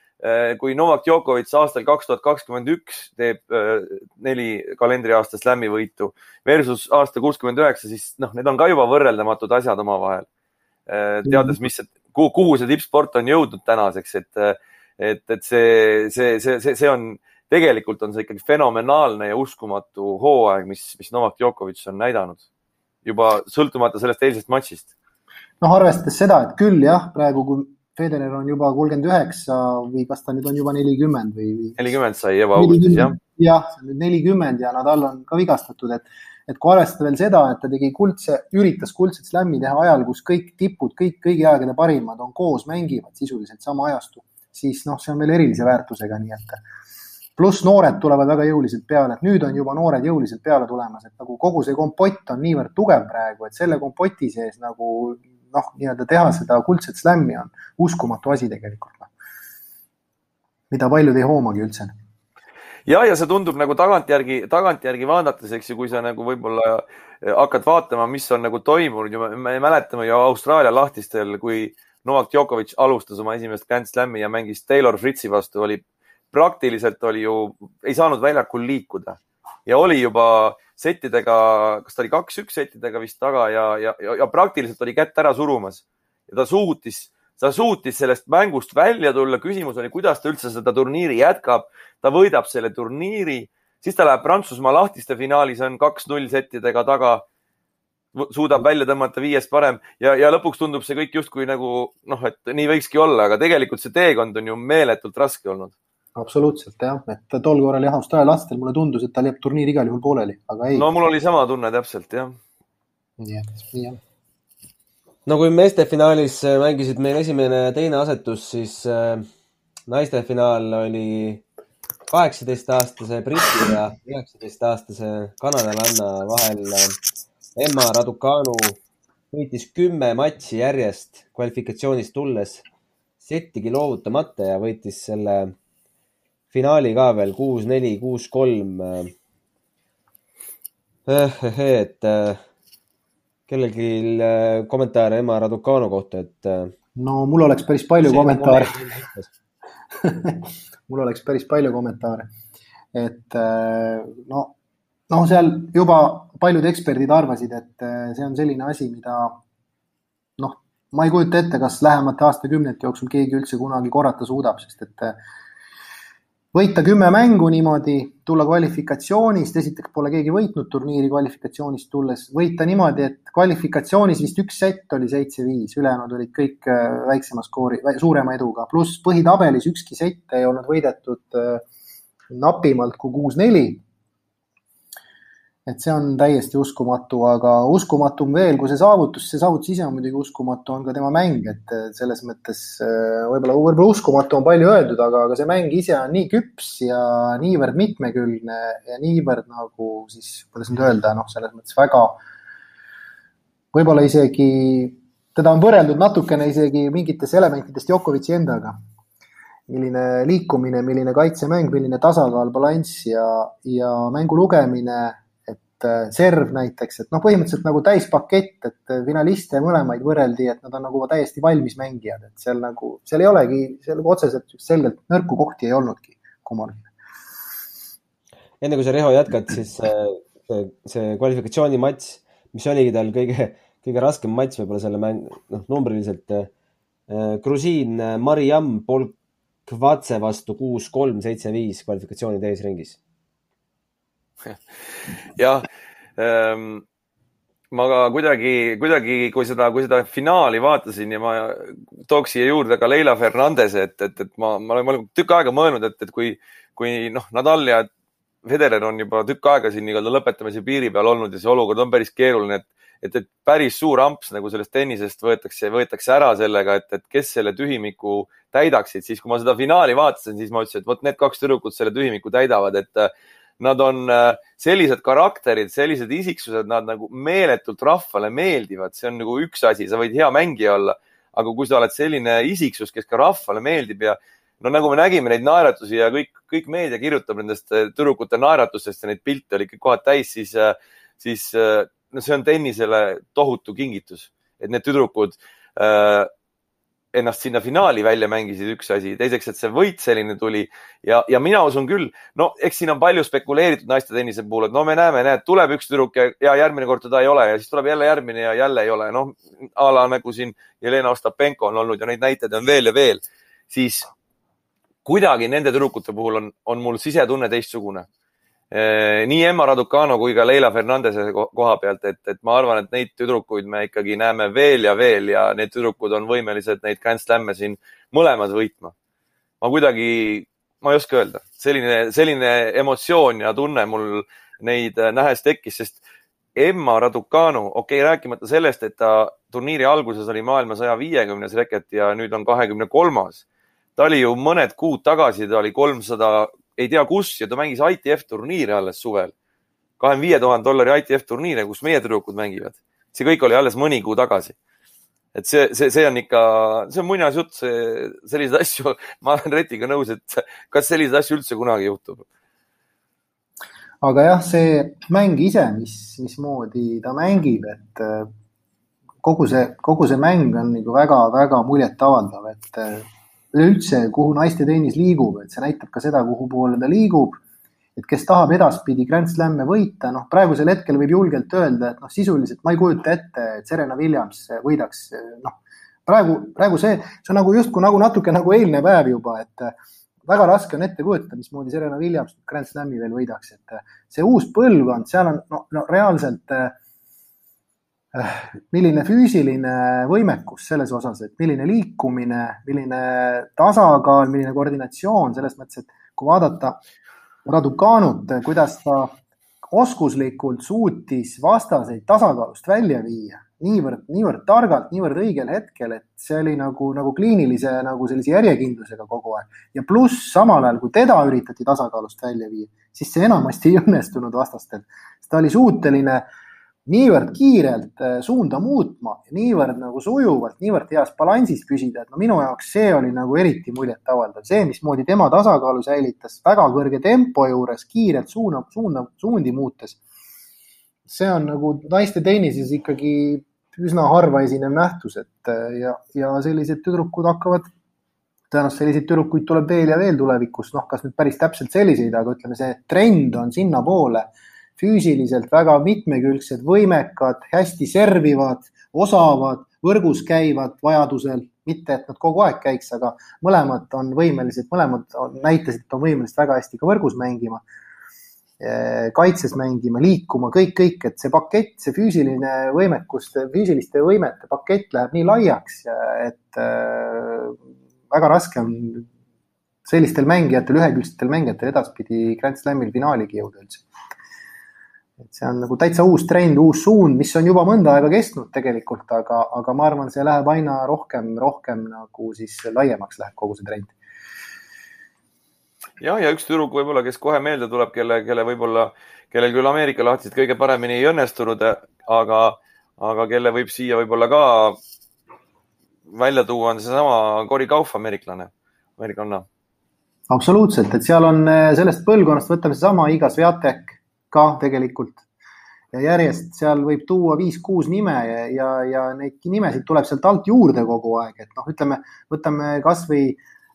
B: kui Novak Djokovic aastal kaks tuhat kakskümmend üks teeb äh, neli kalendriaasta slam'i võitu versus aasta kuuskümmend üheksa, siis noh, need on ka juba võrreldamatud asjad omavahel. teades, mis, kuhu see tippsport on jõudnud tänaseks, et et, et see, see, see, see, see on, tegelikult on see ikkagi fenomenaalne ja uskumatu hooaeg, mis, mis Novak Djokovic on näidanud juba sõltumata sellest eilsest matšist.
C: noh, arvestades seda, et küll jah, praegu kui Federer on juba kolmkümmend üheksa või kas ta nüüd on juba nelikümmend või,
B: nelikümmend sai juba augustis, jah.
C: jah, nüüd nelikümmend ja Nadal on ka vigastatud, et, et kui arvestada veel seda, et ta tegi kuldse, üritas kuldset slam'i teha ajal, kus kõik tipud, kõik kõigi aegade parimad on koos, mängivad sisuliselt sama ajastu siis noh, see on veel erilise väärtusega, nii et. Pluss noored tulevad väga jõuliselt peale, et nüüd on juba noored jõuliselt peale tulemas, et nagu kogu see kompott on niivõrd tugev praegu, et selle kompoti sees nagu noh, nii-öelda teha seda kuldset slämmi on uskumatu asi tegelikult. Noh. mida paljud ei hoomagi üldse
B: ja, ja see tundub nagu tagantjärgi, tagantjärgi vaadates, eks ju, kui sa nagu võib-olla hakkad vaatama, mis on nagu toimunud ja me mäletame ju Austraalia lahtistel, kui Novak Djokovic alustas oma esimest Grand Slami ja mängis Taylor Fritzi vastu, oli praktiliselt oli ju, ei saanud väljakul liikuda ja oli juba settidega, kas ta oli kaks-üks settidega vist taga ja, ja, ja, praktiliselt oli kätt ära surumas. Ja ta suutis, ta suutis sellest mängust välja tulla. küsimus oli, kuidas ta üldse seda turniiri jätkab. ta võidab selle turniiri, siis ta läheb Prantsusmaa lahtiste finaalis, on kaks-null settidega taga. Suudab välja tõmmata viiest parem. Ja, ja lõpuks tundub see kõik justkui nagu noh, et nii võikski olla, aga tegelikult see teekond on ju meeletult raske olnud
C: absoluutselt jah, et tol korral jah, Austraalia lastel mulle tundus, et tal jääb turniir igal juhul pooleli, aga ei.
B: no mul oli sama tunne täpselt jah.
C: nii et, nii on.
A: no kui meeste finaalis äh, mängisid meil esimene ja teine asetus, siis äh, naiste finaal oli kaheksateistaastase Briti ja üheksateistaastase kanadalanna vahel. Äh, Emma Raducanu võitis kümme matši järjest kvalifikatsioonist tulles, settigi loovutamata ja võitis selle finaali ka veel kuus, neli, kuus, kolm. et äh, kellelgi äh, kommentaare Emma Raducanu kohta, et. Äh,
C: no mul oleks päris palju kommentaare [laughs] mul oleks päris palju kommentaare, et no, noh, seal juba paljud eksperdid arvasid, et see on selline asi, mida noh, ma ei kujuta ette, kas lähemate aastakümnete jooksul keegi üldse kunagi korrata suudab, sest et võita kümme mängu niimoodi, tulla kvalifikatsioonist, esiteks pole keegi võitnud turniiri kvalifikatsioonist tulles, võita niimoodi, et kvalifikatsioonis vist üks sett oli seitse-viis, ülejäänud olid kõik äh, väiksema skoori, suurema eduga, pluss põhitabelis ükski sett ei olnud võidetud äh, napimalt kui kuus-neli et see on täiesti uskumatu, aga uskumatum veel kui see saavutus, see saavutus ise on muidugi uskumatu, on ka tema mäng, et selles mõttes äh, võib-olla, võib-olla uskumatu on palju öeldud, aga, aga see mäng ise on nii küps ja niivõrd mitmekülgne ja niivõrd nagu siis, kuidas nüüd öelda, noh, selles mõttes väga, võib-olla isegi, teda on võrreldud natukene isegi mingitest elementidest Djokovic'i endaga. Milline liikumine, milline kaitsemäng, milline tasakaal, balanss ja, ja mängu lugemine et äh, serv näiteks, et noh, põhimõtteliselt nagu täispakett, et äh, finaliste mõlemaid võrreldi, et nad on nagu täiesti valmis mängijad, et seal nagu, seal ei olegi, seal nagu otseselt selgelt nõrku kohti ei olnudki kummalgi.
A: enne kui sa, Riho, jätkad, siis äh, see, see kvalifikatsioonimatš, mis oligi tal kõige, kõige raskem matš võib-olla selle mäng, noh, numbriliselt. Grusiin Mariam Polkvatse vastu kuus, kolm, seitse, viis kvalifikatsiooni teises ringis [laughs]
B: jah ähm,, ma ka kuidagi, kuidagi, kui seda, kui seda finaali vaatasin ja ma tooks siia juurde ka Leila Fernandese, et, et, et ma, ma olen, ma olen tükk aega mõelnud, et, et kui, kui noh, Nadal ja Federer on juba tükk aega siin nii-öelda lõpetamise piiri peal olnud ja see olukord on päris keeruline, et, et, et päris suur amps nagu sellest tennisest võetakse, võetakse ära sellega, et, et kes selle tühimiku täidaksid, siis kui ma seda finaali vaatasin, siis ma ütlesin, et vot need kaks tüdrukut selle tühimiku täidavad, et nad on äh, sellised karakterid, sellised isiksused, nad nagu meeletult rahvale meeldivad, see on nagu üks asi, sa võid hea mängija olla, aga kui sa oled selline isiksus, kes ka rahvale meeldib ja no nagu me nägime neid naeratusi ja kõik, kõik meedia kirjutab nendest äh, tüdrukute naeratustest ja neid pilte oli kõik kohad täis, siis, äh, siis no see on tennisele tohutu kingitus, et need tüdrukud äh, ennast sinna finaali välja mängisid, üks asi. teiseks, et see võit selline tuli ja, ja mina usun küll, no eks siin on palju spekuleeritud naiste tennise puhul, et no me näeme, näed, tuleb üks tüdruk ja, ja järgmine kord teda ei ole ja siis tuleb jälle järgmine ja jälle ei ole. noh, a la nagu siin Jelena Ostapenko on olnud ja neid näiteid on veel ja veel, siis kuidagi nende tüdrukute puhul on, on mul sisetunne teistsugune nii Emma Raducano kui ka Leila Fernandese koha pealt, et, et ma arvan, et neid tüdrukuid me ikkagi näeme veel ja veel ja need tüdrukud on võimelised neid Grand Slam'e siin mõlemad võitma. ma kuidagi, ma ei oska öelda, selline, selline emotsioon ja tunne mul neid nähes tekkis, sest Emma Raducanu, okei okay,, rääkimata sellest, et ta turniiri alguses oli maailma saja viiekümnes reket ja nüüd on kahekümne kolmas. ta oli ju mõned kuud tagasi, ta oli kolmsada ei tea kus ja ta mängis ITF turniire alles suvel. kahekümne viie tuhande dollari ITF turniire, kus meie tüdrukud mängivad. see kõik oli alles mõni kuu tagasi. et see, see, see on ikka, see on muinasjutt, see, selliseid asju, [laughs] ma olen Retiga nõus, et kas selliseid asju üldse kunagi juhtub?
C: aga jah, see mäng ise, mis, mismoodi ta mängib, et kogu see, kogu see mäng on nagu väga-väga muljetavaldav, et äh, üleüldse, kuhu naiste tennis liigub, et see näitab ka seda, kuhu poole ta liigub. et kes tahab edaspidi Grand Slam'e võita, noh, praegusel hetkel võib julgelt öelda, et noh, sisuliselt ma ei kujuta ette, et Serena Williams võidaks, noh, praegu, praegu see, see on nagu justkui nagu natuke nagu eilne päev juba, et väga raske on ette kujutada, mismoodi Serena Williams Grand Slami veel võidaks, et äh, see uus põlvkond, seal on no, no reaalselt äh, äh, milline füüsiline võimekus selles osas, et milline liikumine, milline tasakaal, milline koordinatsioon selles mõttes, et kui vaadata Raducanut, kuidas ta oskuslikult suutis vastaseid tasakaalust välja viia niivõrd, niivõrd targalt, niivõrd õigel hetkel, et see oli nagu, nagu kliinilise nagu sellise järjekindlusega kogu aeg. ja pluss samal ajal, kui teda üritati tasakaalust välja viia, siis see enamasti ei õnnestunud vastastel. ta oli suuteline niivõrd kiirelt äh, suunda muutma, niivõrd nagu sujuvalt, niivõrd heas balansis püsida, et no minu jaoks see oli nagu eriti muljetavaldav, see, mismoodi tema tasakaalu säilitas väga kõrge tempo juures, kiirelt suuna, suunda, suundi muutes see on nagu naiste tennises ikkagi üsna harva esinev nähtus, et äh, ja, ja sellised tüdrukud hakkavad, tõenäoliselt selliseid tüdrukuid tuleb veel ja veel tulevikus, noh, kas nüüd päris täpselt selliseid, aga ütleme, see trend on sinnapoole. Füüsiliselt väga mitmekülgsed, võimekad, hästi servivad, osavad, võrgus käivad vajadusel, mitte et nad kogu aeg käiks, aga mõlemad on võimelised, mõlemad on, näitasid, et on võimelised väga hästi ka võrgus mängima Eh, kaitses mängima, liikuma, kõik, kõik, et see pakett, see füüsiline võimekus, füüsiliste võimete pakett läheb nii laiaks, et äh, väga raske on sellistel mängijatel, ühekülgsetel mängijatel edaspidi Grand Slamil finaaligi jõuda üldse. Et see on nagu täitsa uus trend, uus suund, mis on juba mõnda aega kestnud tegelikult, aga, aga ma arvan, see läheb aina rohkem, rohkem nagu siis laiemaks läheb kogu see trend
B: jah, ja üks tüdruk võib-olla, kes kohe meelde tuleb, kelle, kelle võib-olla, kellel küll Ameerika lahtised kõige paremini ei õnnestunud, aga, aga kelle võib siia võib-olla ka välja tuua, on seesama Cory Kauf, ameeriklane, ameerikanna.
C: absoluutselt, et seal on sellest põlvkonnast, võtame seesama Iga Sviatek ka tegelikult. Ja järjest seal võib tuua viis-kuus nime ja, ja, ja neid nimesid tuleb sealt alt juurde kogu aeg, et noh, ütleme, võtame kasvõi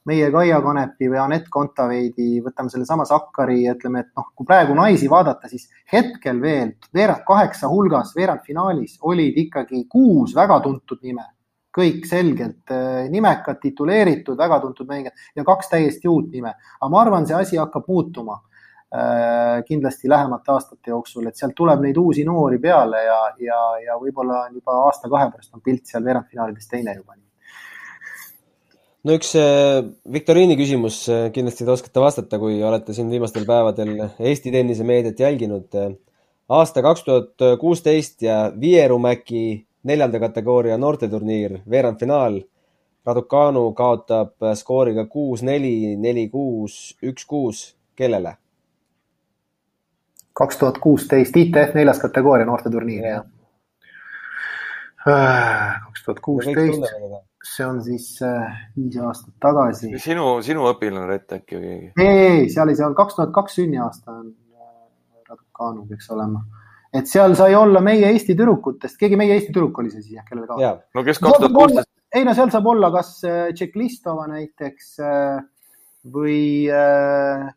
C: meie Kaia Kanepi või Anett Kontaveidi, võtame sellesama Sakkari ja ütleme, et noh, kui praegu naisi vaadata, siis hetkel veel veerand kaheksa hulgas veerandfinaalis olid ikkagi kuus väga tuntud nime, kõik selgelt äh, nimekad, tituleeritud, väga tuntud mängijad ja kaks täiesti uut nime. aga ma arvan, see asi hakkab muutuma kindlasti lähemate aastate jooksul, et sealt tuleb neid uusi noori peale ja, ja, ja võib-olla juba aasta-kahe pärast on pilt seal veerandfinaalides teine juba
A: no üks äh, viktoriini küsimus, äh, kindlasti te oskate vastata, kui olete siin viimastel päevadel Eesti tennisemeediat jälginud. aasta kaks tuhat kuusteist ja Vierumäki neljanda kategooria noorteturniir, veerandfinaal. Raducanu kaotab skooriga kuus-neli, neli-kuus, üks-kuus, kellele?
C: Kaks tuhat kuusteist ITF neljas kategooria noorteturniir, jah. Äh, kaks tuhat kuusteist see on siis äh, viis aastat tagasi.
B: sinu, sinu õpilane Rett äkki või keegi?
C: ei, ei, seal ei, seal kaks tuhat kaks sünniaasta on äh, Raducanu peaks olema. et seal sai olla meie Eesti tüdrukutest, keegi meie Eesti tüdruk oli see siis jah, kellele
B: ka? no kes kaks tuhat kuusteist?
C: ei no seal saab olla kas äh, Tšeklistova näiteks või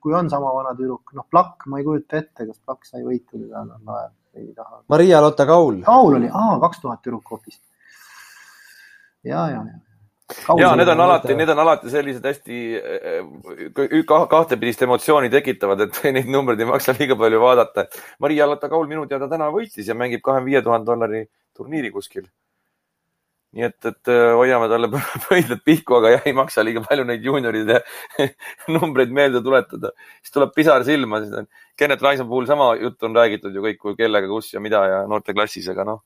C: kui on sama vana tüdruk, noh, Plakk, ma ei kujuta ette, kas Plakk sai võitu teda tol ajal, ei taha.
A: Maria-Lotta Kaul.
C: Kaul oli, aa, kaks tuhat tüdruk hoopis ja, ja, ja
B: ja need on alati, need on alati sellised hästi äh, kahtepidist emotsiooni tekitavad, et [laughs] neid numbreid ei maksa liiga palju vaadata. Maria Latta-Kaul minu teada täna võitis ja mängib kahekümne viie tuhande dollari turniiri kuskil. Nii et, et äh, hoiame talle [laughs] pöidlad pihku, aga jah, ei maksa liiga palju neid juunioride [laughs] numbreid meelde tuletada, siis tuleb pisar silma. Kennet Raisa puhul sama juttu on räägitud ju kõik, kellega, kus ja mida ja noorteklassis, aga noh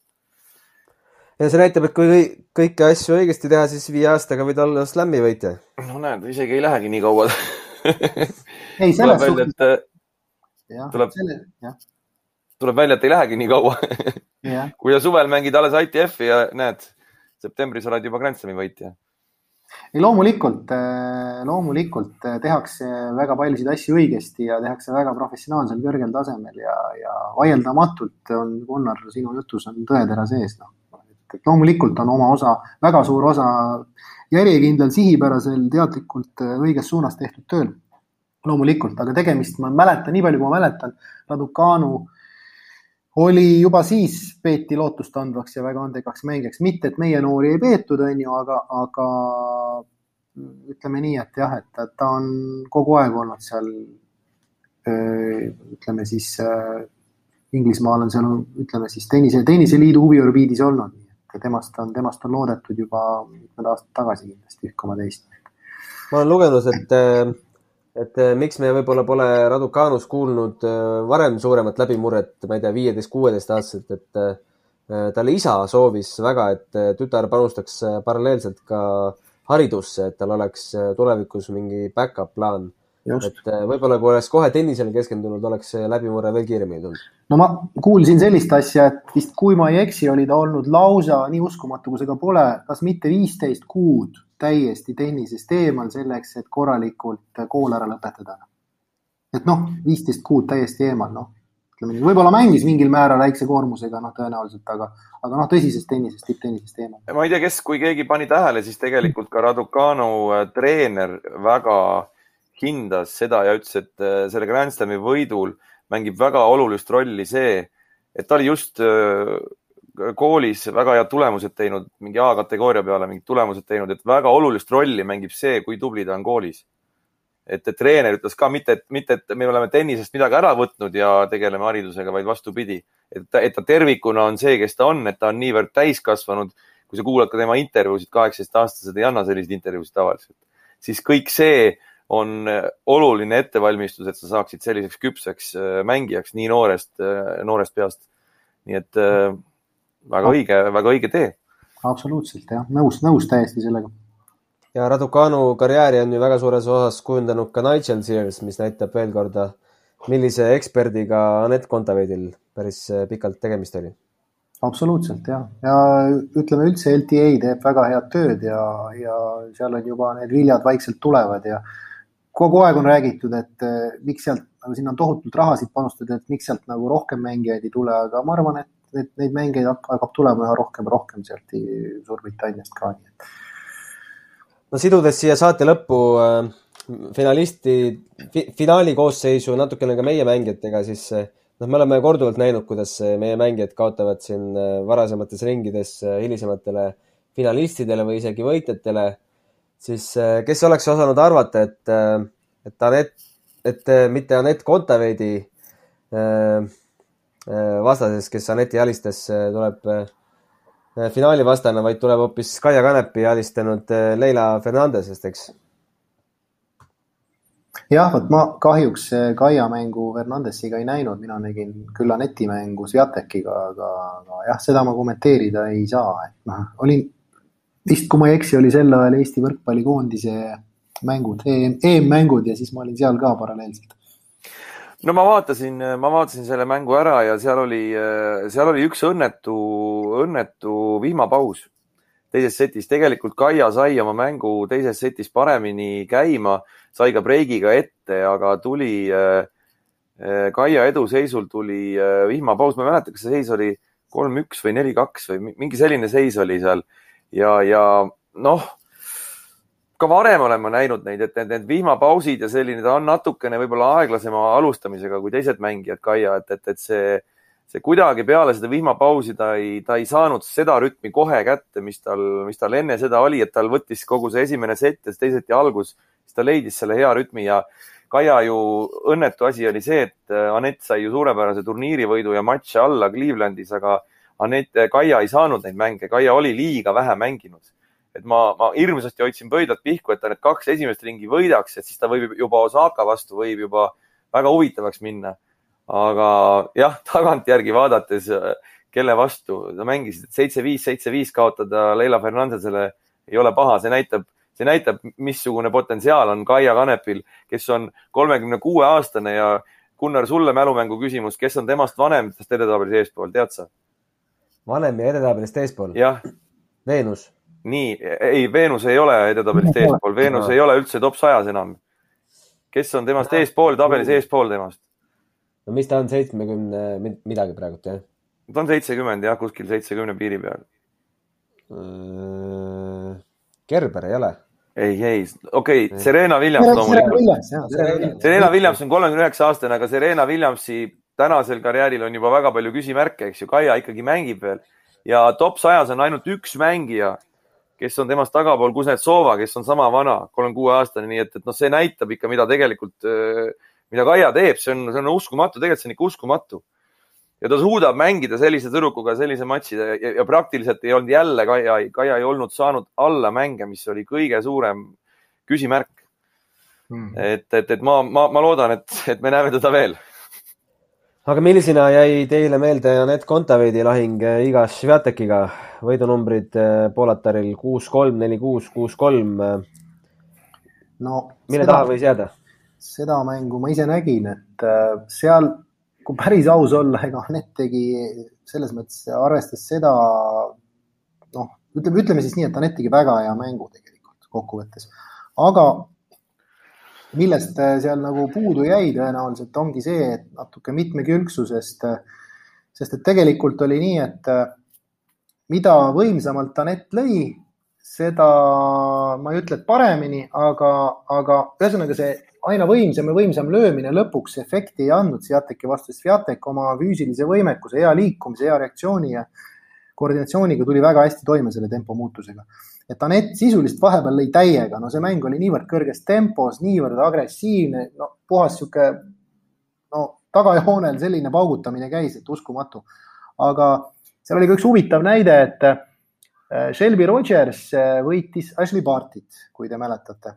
A: ja see näitab, et kui kõiki asju õigesti teha, siis viie aastaga võid olla slam'i võitja.
B: no näed, isegi ei lähegi nii kaua [laughs]
C: ei, selles suhtes.
B: tuleb, tuleb välja, et ei lähegi nii kaua kui sa suvel mängid alles ITF-i ja näed, septembris oled juba Grand Slami võitja.
C: ei, loomulikult, äh, loomulikult äh, tehakse väga paljusid asju õigesti ja tehakse väga professionaalsel kõrgel tasemel ja, ja vaieldamatult on, Gunnar, sinu jutus on tõetera sees, noh et, loomulikult on oma osa, väga suur osa järjekindlal, sihipärasel, teadlikult õiges suunas tehtud tööl. loomulikult, aga tegemist, ma mäletan, nii palju kui ma mäletan, Raducanu oli juba siis peeti lootustandvaks ja väga andekaks mängijaks, mitte et meie noori ei peetud, on ju, aga, aga ütleme nii, et jah, et ta on kogu aeg olnud seal ütleme siis Inglismaal on seal, ütleme siis tennise, tenniseliidu huviorbiidis olnud, nii et temast on, temast on loodetud juba mitmed aastad tagasi kindlasti üht koma teist.
A: ma olen lugenud, et, et miks me võib-olla pole Raducanus kuulnud varem suuremat läbimurret, ma ei tea, viieteist, kuueteist aastaselt, et talle isa soovis väga, et tütar panustaks paralleelselt ka haridusse, et tal oleks tulevikus mingi back-up plaan et äh, võib-olla kui oleks kohe tennisele keskendunud, oleks läbimurre veel kiiremini tulnud.
C: no ma kuulsin sellist asja, et vist kui ma ei eksi, oli ta olnud lausa, nii uskumatu kui see ka pole, kas mitte viisteist kuud täiesti tennisest eemal selleks, et korralikult kool ära lõpetada. et noh, viisteist kuud täiesti eemal, noh, ütleme nii, võib-olla mängis mingil määral väikse koormusega, noh, tõenäoliselt, aga, aga noh, tõsisest tennisest, tipptennisest eemal.
B: ma ei tea, kes, kui keegi pani tähele, siis tegelikult ka Raducanu äh, treener väga hindas seda ja ütles, et äh, selle Grand Slami võidul mängib väga olulist rolli see, et ta oli just äh, koolis väga head tulemused teinud, mingi A-kategooria peale mingid tulemused teinud, et väga olulist rolli mängib see, kui tubli ta on koolis. et, treener ütles ka mitte, et mitte, et me oleme tennisest midagi ära võtnud ja tegeleme haridusega, vaid vastupidi, et et ta tervikuna on see, kes ta on, et ta on niivõrd täiskasvanud. kui sa kuulad ka tema intervjuusid, kaheksateistaastased ei anna selliseid intervjuusid tavaliselt, siis kõik see on oluline ettevalmistus, et sa saaksid selliseks küpseks äh, mängijaks nii noorest, äh, noorest peast. nii et väga õige, väga õige tee.
C: absoluutselt jah, nõus, nõus täiesti sellega.
A: ja Raducanu karjääri on ju väga suures osas kujundanud ka Nigel Sears, mis näitab veel korda, millise eksperdiga Anett Kontaveidil päris pikalt tegemist oli
C: absoluutselt jah, ja ütleme üldse LTA teeb väga head tööd ja, ja seal on juba need viljad vaikselt tulevad ja kogu aeg on räägitud, et eh, miks sealt, nagu sinna on tohutult rahasid panustatud, et miks sealt nagu rohkem mängijaid ei tule, aga ma arvan, et, et neid mängijaid hakkab tulema üha rohkem rohkem sealt Suurbritanniast ka, nii et.
A: no sidudes siia saate lõppu äh, finalisti fi,, finaali koosseisu natukene ka meie mängijatega, siis äh, noh, me oleme korduvalt näinud, kuidas meie mängijad kaotavad siin varasemates ringides hilisematele finalistidele või isegi võitjatele siis äh, kes oleks osanud arvata, et, äh, et Anett, et äh, mitte Anett Kontaveidi vastases, kes Anetti alistas, tuleb finaali vastane, vaid tuleb hoopis Kaia Kanepi alistanud Leila Fernandesest, eks?
C: jah, vot ma kahjuks Kaia mängu Fernandesiga ei näinud, mina nägin küll Aneti mängu Sviatekiga, aga, aga jah, seda ma kommenteerida ei saa, et noh, olin vist, kui ma ei eksi, oli sel ajal Eesti võrkpallikoondise mängud EM, EM-mängud ja siis ma olin seal ka paralleelselt.
B: No ma vaatasin, ma vaatasin selle mängu ära ja seal oli, seal oli üks õnnetu, õnnetu vihmapaus teises setis. tegelikult Kaia sai oma mängu teises setis paremini käima, sai ka breigiga ette, aga tuli Kaia eduseisul tuli vihmapaus, ma ei mäleta, kas see seis oli kolm-üks või neli-kaks või mingi selline seis oli seal ja, ja noh, ka varem olen ma näinud neid, et need, need vihmapausid ja selline, ta on natukene võib-olla aeglasema alustamisega kui teised mängijad, Kaia, et, et, et see, see kuidagi peale seda vihmapausi ta ei, ta ei saanud seda rütmi kohe kätte, mis tal, mis tal enne seda oli, et tal võttis kogu see esimene sett ja teiseti algus, siis ta leidis selle hea rütmi ja Kaia ju õnnetu asi oli see, et Anett sai ju suurepärase turniirivõidu ja matši alla Clevelandis, aga Anett, Kaia ei saanud neid mänge, Kaia oli liiga vähe mänginud. Et ma, ma hirmsasti hoidsin pöidlad pihku, et ta need kaks esimest ringi võidaks, et siis ta võib juba Osaka vastu võib juba väga huvitavaks minna. aga jah, tagantjärgi vaadates, kelle vastu sa mängisid, seitse-viis, seitse-viis kaotada Leila Fernandesele ei ole paha, see näitab, see näitab, missugune potentsiaal on Kaia Kanepil, kes on kolmekümne kuue aastane ja Gunnar, sulle mälumängu küsimus, kes on temast vanem, sest edetabelis eespool, tead sa?
A: vanem ja edetabelist eespool? Veenus?
B: Nii, ei, Veenus ei ole edetabelist eespool, Veenus ei ole üldse top sajas enam. kes on temast eespool, tabelis eespool temast?
A: no mis ta on, seitsmekümne midagi praegult, jah?
B: ta on seitsekümmend jah, kuskil seitsekümne piiri peal.
A: Gerber ei ole.
B: ei, ei, okei okay,, Serena Williams loomulikult. Serena Williams on kolmekümne üheksa aastane, aga Serena Williamsi tänasel karjääril on juba väga palju küsimärke, eks ju. Kaia ikkagi mängib veel ja top sajas on ainult üks mängija, kes on temast tagapool, Kuznetsova, kes on sama vana, kolmekümne kuue aastane, nii et, et noh, see näitab ikka, mida tegelikult, mida Kaia teeb, see on, see on uskumatu, tegelikult see on ikka uskumatu. Ja ta suudab mängida sellise tüdrukuga sellise matši ja, ja praktiliselt ei olnud jälle Kaia, Kaia ei olnud saanud alla mänge, mis oli kõige suurem küsimärk. Hmm.. et, et, et ma, ma, ma loodan, et, et me näeme teda veel.
A: Aga millisena jäi teile meelde Anett Kontaveidi lahing eh, Iga Sviatekiga? võidunumbrid eh, Poolataril kuus, kolm, neli, kuus, kuus, kolm.
C: no
A: mille seda, taha võis jääda?
C: seda mängu ma ise nägin, et eh, seal kui päris aus olla, ega Anett tegi selles mõttes, arvestas seda, noh, ütleme, ütleme siis nii, et Anett tegi väga hea mängu tegelikult kokkuvõttes, aga millest seal nagu puudu jäi tõenäoliselt ongi see, et natuke mitmekülgsusest, sest et tegelikult oli nii, et mida võimsamalt Anett lõi, seda ma ei ütle, et paremini, aga, aga ühesõnaga see aina võimsam ja võimsam löömine lõpuks efekti ei andnud Sviateki vastu, sest Sviatek oma füüsilise võimekuse, hea liikumise, hea reaktsiooni ja koordinatsiooniga tuli väga hästi toime selle tempo muutusega. Et Anett sisuliselt vahepeal lõi täiega, no see mäng oli niivõrd kõrges tempos, niivõrd agressiivne, no puhas sihuke no tagajoonel selline paugutamine käis, et uskumatu. aga seal oli ka üks huvitav näide, et äh, Shelby Rogers äh, võitis Ashley Bartit, kui te mäletate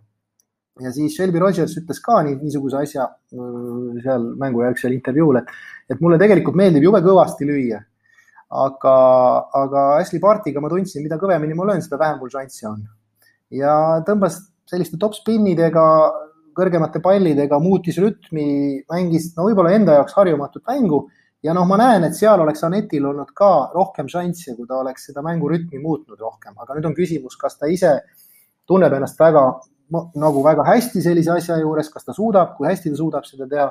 C: ja siis Shelby Rogers ütles ka nii, niisuguse asja äh, seal mängujärgsel intervjuul, et, et mulle tegelikult meeldib jube kõvasti lüüa. Aga, aga Ashley Bartiga ma tundsin, mida kõvemini ma löön, seda vähem mul šanssi on. ja tõmbas selliste topspinnidega, kõrgemate pallidega, muutis rütmi, mängis no võib-olla enda jaoks harjumatut mängu. Ja noh, ma näen, et seal oleks Anetil olnud ka rohkem šansse, kui ta oleks seda mängurütmi muutnud rohkem, aga nüüd on küsimus, kas ta ise tunneb ennast väga nagu väga hästi sellise asja juures, kas ta suudab, kui hästi ta suudab seda teha.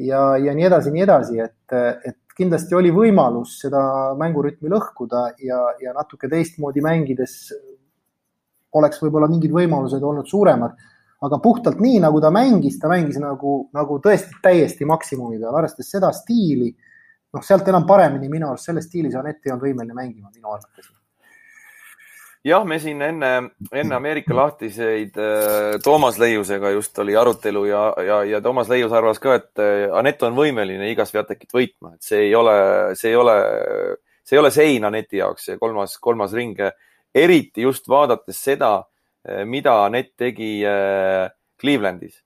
C: Ja, ja nii edasi, nii edasi, et, et kindlasti oli võimalus seda mängurütmi lõhkuda ja, ja natuke teistmoodi mängides oleks võib-olla mingid võimalused olnud suuremad. aga puhtalt nii, nagu ta mängis, ta mängis nagu, nagu tõesti täiesti maksimumi peal, arvestades seda stiili, noh, sealt enam paremini minu arust selles stiilis Anett ei olnud võimeline mängima minu arvates
B: jah, me siin enne, enne Ameerika lahtiseid äh, Toomas Leiusega just oli arutelu ja, ja, ja Toomas Leius arvas ka, et äh, Anett on võimeline igas Viatekit võitma, et see ei ole, see ei ole, see ei ole sein Aneti jaoks, see kolmas, kolmas ring. eriti just vaadates seda, äh, mida Anett tegi Clevelandis.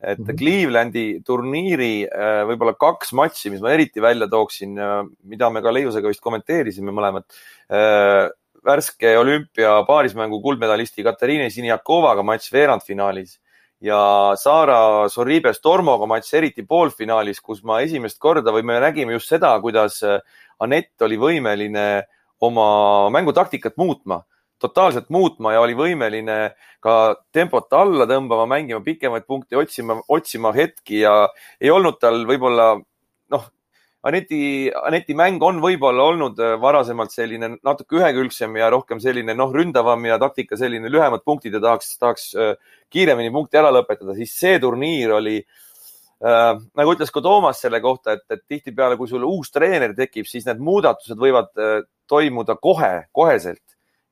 B: et -hmm. Clevelandi turniiri võib-olla kaks matši, mis ma eriti välja tooksin, mida me ka Leiusega vist kommenteerisime mõlemad värske olümpia paarismängu kuldmedalisti Katariina Siniakovaga matš veerandfinaalis ja Sara Sorribes Tormoga matš eriti poolfinaalis, kus ma esimest korda või me nägime just seda, kuidas Anett oli võimeline oma mängutaktikat muutma, totaalselt muutma ja oli võimeline ka tempot alla tõmbama, mängima pikemaid punkte, otsima, otsima hetki ja ei olnud tal võib-olla Aneti, Aneti mäng on võib-olla olnud äh, varasemalt selline natuke ühekülgsem ja rohkem selline noh, ründavam ja taktika selline lühemad punktid ja tahaks, tahaks äh, kiiremini punkti ära lõpetada, siis see turniir oli äh, nagu ütles ka Toomas selle kohta, et, et tihtipeale, kui sul uus treener tekib, siis need muudatused võivad äh, toimuda kohe, koheselt.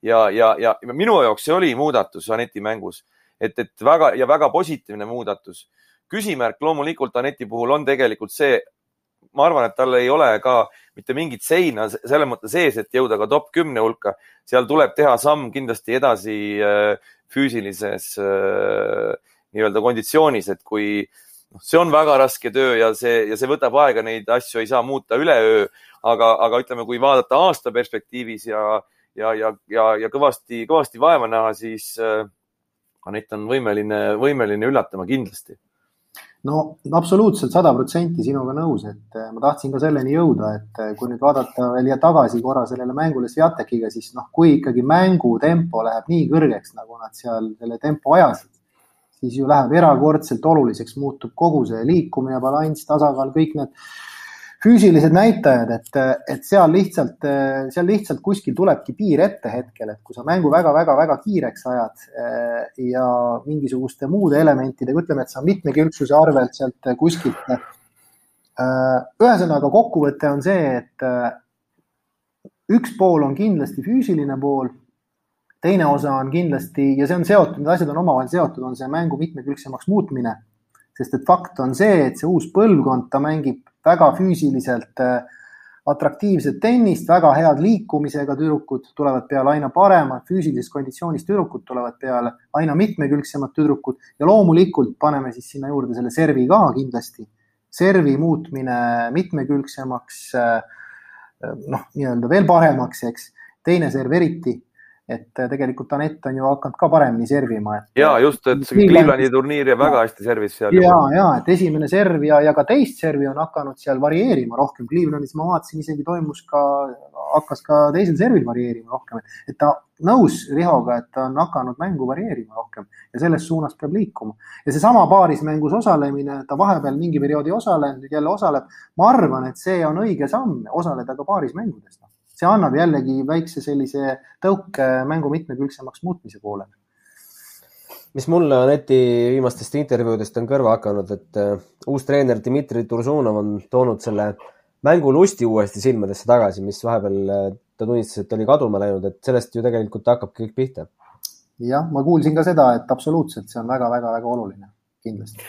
B: Ja, ja, ja minu jaoks see oli muudatus Aneti mängus, et, et väga ja väga positiivne muudatus. Küsimärk loomulikult Aneti puhul on tegelikult see, ma arvan, et tal ei ole ka mitte mingit seina selles mõttes sees, et jõuda ka top kümne hulka. seal tuleb teha samm kindlasti edasi äh, füüsilises äh, nii-öelda konditsioonis, et kui noh, see on väga raske töö ja see, ja see võtab aega, neid asju ei saa muuta üleöö. aga, aga ütleme, kui vaadata aasta perspektiivis ja, ja, ja, ja, ja kõvasti, kõvasti vaeva näha, siis äh, Anett on võimeline, võimeline üllatama kindlasti
C: no absoluutselt sada protsenti sinuga nõus, et äh, ma tahtsin ka selleni jõuda, et äh, kui nüüd vaadata veel tagasi korra sellele mängule Sviatekiga, siis noh, kui ikkagi mängu tempo läheb nii kõrgeks, nagu nad seal selle tempo ajasid, siis ju läheb erakordselt oluliseks, muutub kogu see liikumine, balanss, tasakaal, kõik need füüsilised näitajad, et, et seal lihtsalt, seal lihtsalt kuskil tulebki piir ette hetkel, et kui sa mängu väga-väga-väga kiireks ajad eh, ja mingisuguste muude elementidega, ütleme, et sa mitmekülgsuse arvelt sealt kuskilt. Eh, ühesõnaga kokkuvõte on see, et eh, üks pool on kindlasti füüsiline pool, teine osa on kindlasti ja see on seotud, need asjad on omavahel seotud, on see mängu mitmekülgsemaks muutmine sest et fakt on see, et see uus põlvkond, ta mängib väga füüsiliselt äh, atraktiivset tennist, väga head liikumisega tüdrukud tulevad peale aina paremad, füüsilises konditsioonis tüdrukud tulevad peale, aina mitmekülgsemad tüdrukud ja loomulikult paneme siis sinna juurde selle servi ka kindlasti. servi muutmine mitmekülgsemaks, äh, noh, nii-öelda veel paremaks, eks. teine serv eriti et äh, tegelikult Anett on ju hakanud ka paremini servima.
B: ja just, et Clevelandi turniir jääb väga hästi servis seal.
C: ja, ja et esimene serv ja, ja ka teist servi on hakanud seal varieerima rohkem. Clevelandis ma vaatasin, isegi toimus ka, hakkas ka teisel servil varieerima rohkem, et ta nõus Rihoga, et ta on hakanud mängu varieerima rohkem ja selles suunas peab liikuma. ja seesama paarismängus osalemine, ta vahepeal mingi perioodi osalenud, nüüd jälle osaleb. ma arvan, et see on õige samm, osaleda ka paarismängudes see annab jällegi väikse sellise tõuke mängu mitmekülgsemaks muutmise poole.
A: mis mulle Aneti viimastest intervjuudest on kõrva hakanud, et uh, uus treener Dmitri Tursunov on toonud selle mängulusti uuesti silmadesse tagasi, mis vahepeal uh, ta tunnistas, et oli kaduma läinud, et sellest ju tegelikult hakkabki kõik pihta.
C: jah, ma kuulsin ka seda, et absoluutselt see on väga-väga-väga oluline kindlasti.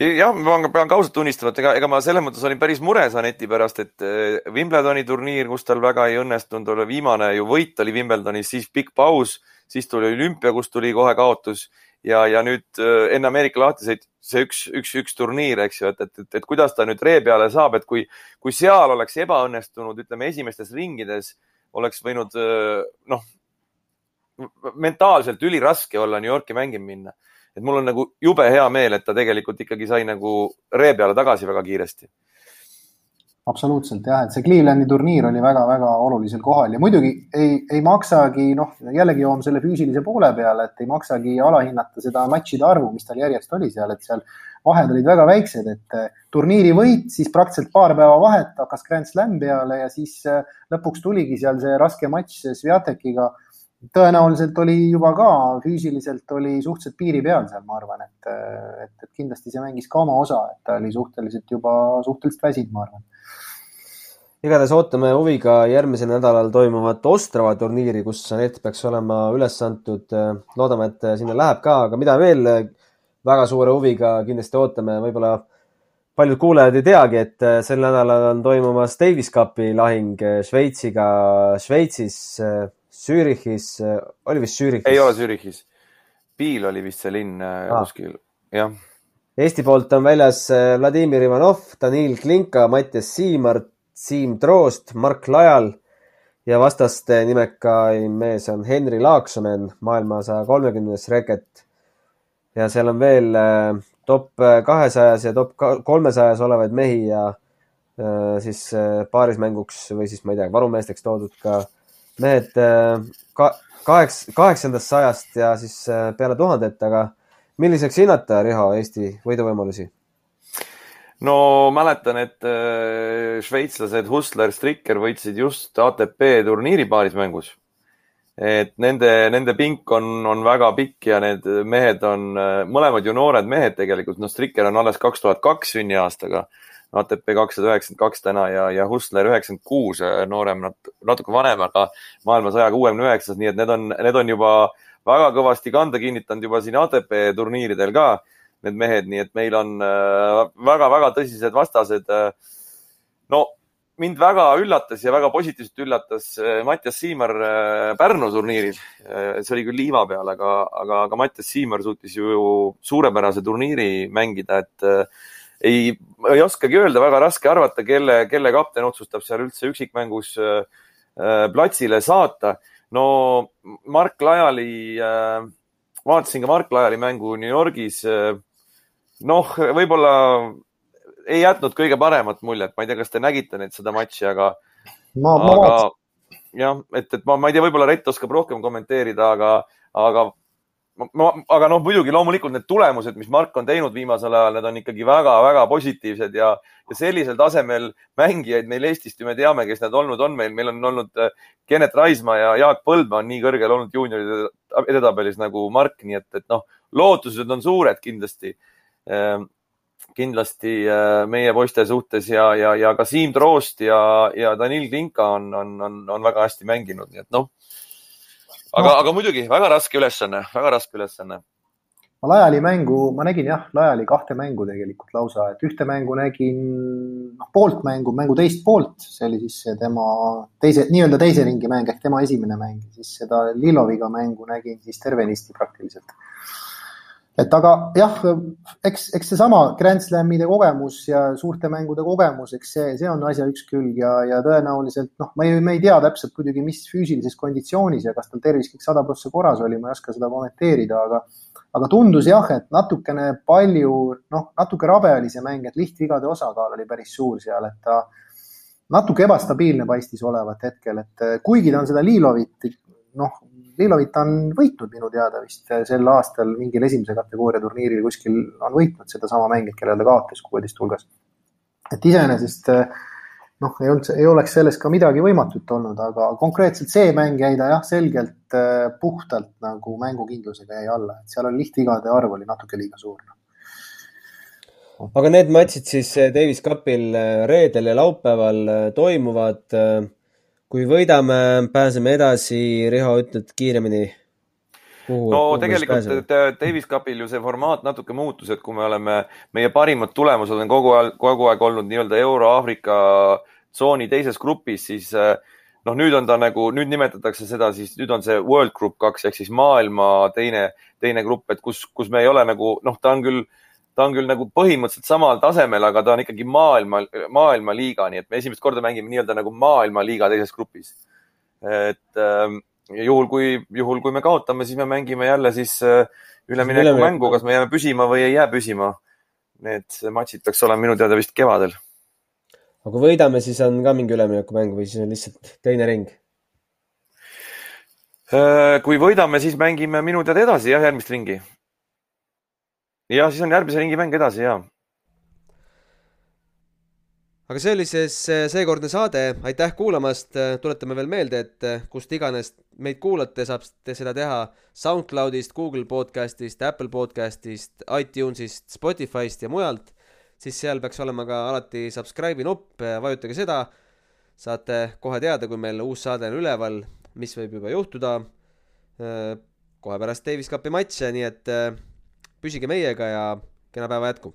B: jah, ma pean ka ausalt tunnistama, et ega, ega ma selles mõttes olin päris mures Aneti pärast, et eh, Wimbledoni turniir, kus tal väga ei õnnestunud, oli viimane ju võit oli Wimbledonis, siis pikk paus, siis tuli olümpia, kus tuli kohe kaotus ja, ja nüüd eh, enne Ameerika lahtiseid see üks, üks, üks turniir, eks ju, et, et, et, et kuidas ta nüüd ree peale saab, et kui, kui seal oleks ebaõnnestunud, ütleme esimestes ringides, oleks võinud eh, noh, mentaalselt üliraske olla New Yorki mängima minna et mul on nagu jube hea meel, et ta tegelikult ikkagi sai nagu ree peale tagasi väga kiiresti.
C: absoluutselt jah, et see Clevelandi turniir oli väga-väga olulisel kohal. Ja muidugi ei, ei maksagi, noh, jällegi joome selle füüsilise poole peale, et ei maksagi alahinnata seda matšide arvu, mis tal järjest oli seal, et seal vahed olid väga väiksed, et eh, turniiri võit, siis praktiliselt paar päeva vahet hakkas Grand Slam peale ja siis eh, lõpuks tuligi seal see raske matš Sviatekiga tõenäoliselt oli juba ka füüsiliselt oli suhteliselt piiri peal seal, ma arvan, et, et, et kindlasti see mängis ka oma osa, et ta oli suhteliselt juba suhteliselt väsinud, ma arvan.
A: igatahes ootame huviga järgmisel nädalal toimuvat Ostrava turniiri, kus Anett peaks olema üles antud. loodame, et sinna läheb ka, aga mida veel väga suure huviga kindlasti ootame, võib-olla paljud kuulajad ei teagi, et sel nädalal on toimumas Davis Cupi lahing Šveitsiga, Šveitsis Zürichis, äh, oli vist Zürichis?
B: ei ole Zürichis. Piil oli vist see linn äh, ah. kuskil, jah.
A: Eesti poolt on väljas äh, Vladimir Ivanov, Danil Klinka, Mattias Siimart, Siim Troost, Mark Lajal ja vastaste nimekaim mees on Henri Laaksonen, maailma saja kolmekümnes reket. ja seal on veel top kahesajas ja top kolmesajas olevaid mehi ja siis paarismänguks või siis ma ei tea, varumeesteks toodud ka mehed äh, ka, kaheks, kaheksandast sajast ja siis äh, peale tuhandet, aga milliseks hinnata, Riho, Eesti võiduvõimalusi?
B: no mäletan, et äh, šveitslased Hustler, Stricker võitsid just ATP turniiri paarismängus. et nende, nende pink on, on väga pikk ja need mehed on mõlemad ju noored mehed tegelikult. no Stricker on alles kaks tuhat kaks sünniaastaga ATP kakssada üheksakümmend kaks täna ja, ja Hustler üheksakümmend kuus, äh, noorem, natuke vanem, aga maailma saja kuuekümne üheksas, nii et need on, need on juba väga kõvasti kanda kinnitanud juba siin ATP turniiridel ka, need mehed, nii et meil on väga-väga äh, tõsised vastased. Äh. no mind väga üllatas ja väga positiivselt üllatas Mattias Siimar Pärnu turniiril. see oli küll liiva peal, aga, aga, aga Mattias Siimar suutis ju suurepärase turniiri mängida, et ei, ei oskagi öelda, väga raske arvata, kelle, kelle kapten otsustab seal üldse üksikmängus äh, äh, platsile saata. no Mark Lajali äh,, vaatasin ka Mark Lajali mängu New Yorgis noh, võib-olla ei jätnud kõige paremat muljet, ma ei tea, kas te nägite neid, seda matši, aga. aga jah, et, et ma, ma ei tea, võib-olla Rett oskab rohkem kommenteerida, aga, aga ma, aga noh, muidugi loomulikult need tulemused, mis Mark on teinud viimasel ajal, need on ikkagi väga-väga positiivsed ja, ja sellisel tasemel mängijaid meil Eestist ju me teame, kes need olnud on. Meil, meil on olnud äh, Kennet Raismaa ja Jaak Põldmaa on nii kõrgel olnud juunioride edetabelis nagu Mark, nii et, et noh, lootused on suured kindlasti ehm, kindlasti äh, meie poiste suhtes ja, ja, ja ka Siim Troost ja, ja Danil Klinka on, on, on, on väga hästi mänginud, nii et noh, aga no., aga muidugi väga raske ülesanne, väga raske ülesanne.
C: ma Lajali mängu, ma nägin jah, Lajali kahte mängu tegelikult lausa, et ühte mängu nägin, noh, poolt mängu, mängu teist poolt, see oli siis tema teise, nii-öelda teise ringi mäng ehk tema esimene mäng, siis seda Liloviga mängu nägin siis tervenisti praktiliselt et aga jah, eks, eks seesama Grand Slamide kogemus ja suurte mängude kogemus, eks see, see on asja üks külg ja, ja tõenäoliselt noh, ma ei, me ei tea täpselt muidugi, mis füüsilises konditsioonis ja kas tal tervis kõik sada prossa korras oli, ma ei oska seda kommenteerida, aga aga tundus jah, et natukene palju, noh, natuke rabe oli see mäng, et lihtvigade osakaal oli päris suur seal, et ta natuke ebastabiilne paistis olevat hetkel, et kuigi ta on seda Liilovit noh, Lilovit on võitnud minu teada vist sel aastal mingil esimese kategooria turniiril kuskil on võitnud sedasama mängijat, kellele ta kaotas kuueteist hulgas. et iseenesest noh, ei olnud, ei oleks selles ka midagi võimatut olnud, aga konkreetselt see mäng jäi ta jah, selgelt äh, puhtalt nagu mängukindlusega jäi alla, et seal oli lihtvigade arv oli natuke liiga suur.
A: aga need matšid siis Davis Cupil reedel ja laupäeval toimuvad kui võidame, pääseme edasi, Riho, ütled kiiremini?
B: no tegelikult Davis Cupil ju see formaat natuke muutus, et kui me oleme, meie parimad tulemused on kogu aeg, kogu aeg olnud nii-öelda Euro-Aafrika tsooni teises grupis, siis eh, noh, nüüd on ta nagu, nüüd nimetatakse seda siis, nüüd on see World Group kaks ehk siis maailma teine, teine grupp, et kus, kus me ei ole nagu noh, ta on küll äh, ta on küll nagu põhimõtteliselt samal tasemel, aga ta on ikkagi maailma, maailmaliiga, nii et me esimest korda mängime nii-öelda nagu maailmaliiga teises grupis. et äh, juhul, kui, juhul, kui me kaotame, siis me mängime jälle siis äh, üleminekumängu, kas me jääme püsima või ei jää püsima. Need matšid peaks olema minu teada vist kevadel.
A: aga kui võidame, siis on ka mingi üleminekumäng või siis on lihtsalt teine ring?
B: Äh, kui võidame, siis mängime minu teada edasi jah, järgmist ringi ja siis on järgmise ringi mäng edasi ja.
A: aga see oli siis seekordne saade, aitäh kuulamast, tuletame veel meelde, et kust iganes meid kuulate, saab seda teha SoundCloudist, Google podcastist, Apple podcastist, iTunesist, Spotify'st ja mujalt, siis seal peaks olema ka alati subscribe'i nupp, vajutage seda, saate kohe teada, kui meil uus saade on üleval, mis võib juba juhtuda. Kohe pärast Davis Cupi matše, nii et püsige meiega ja kena päeva jätku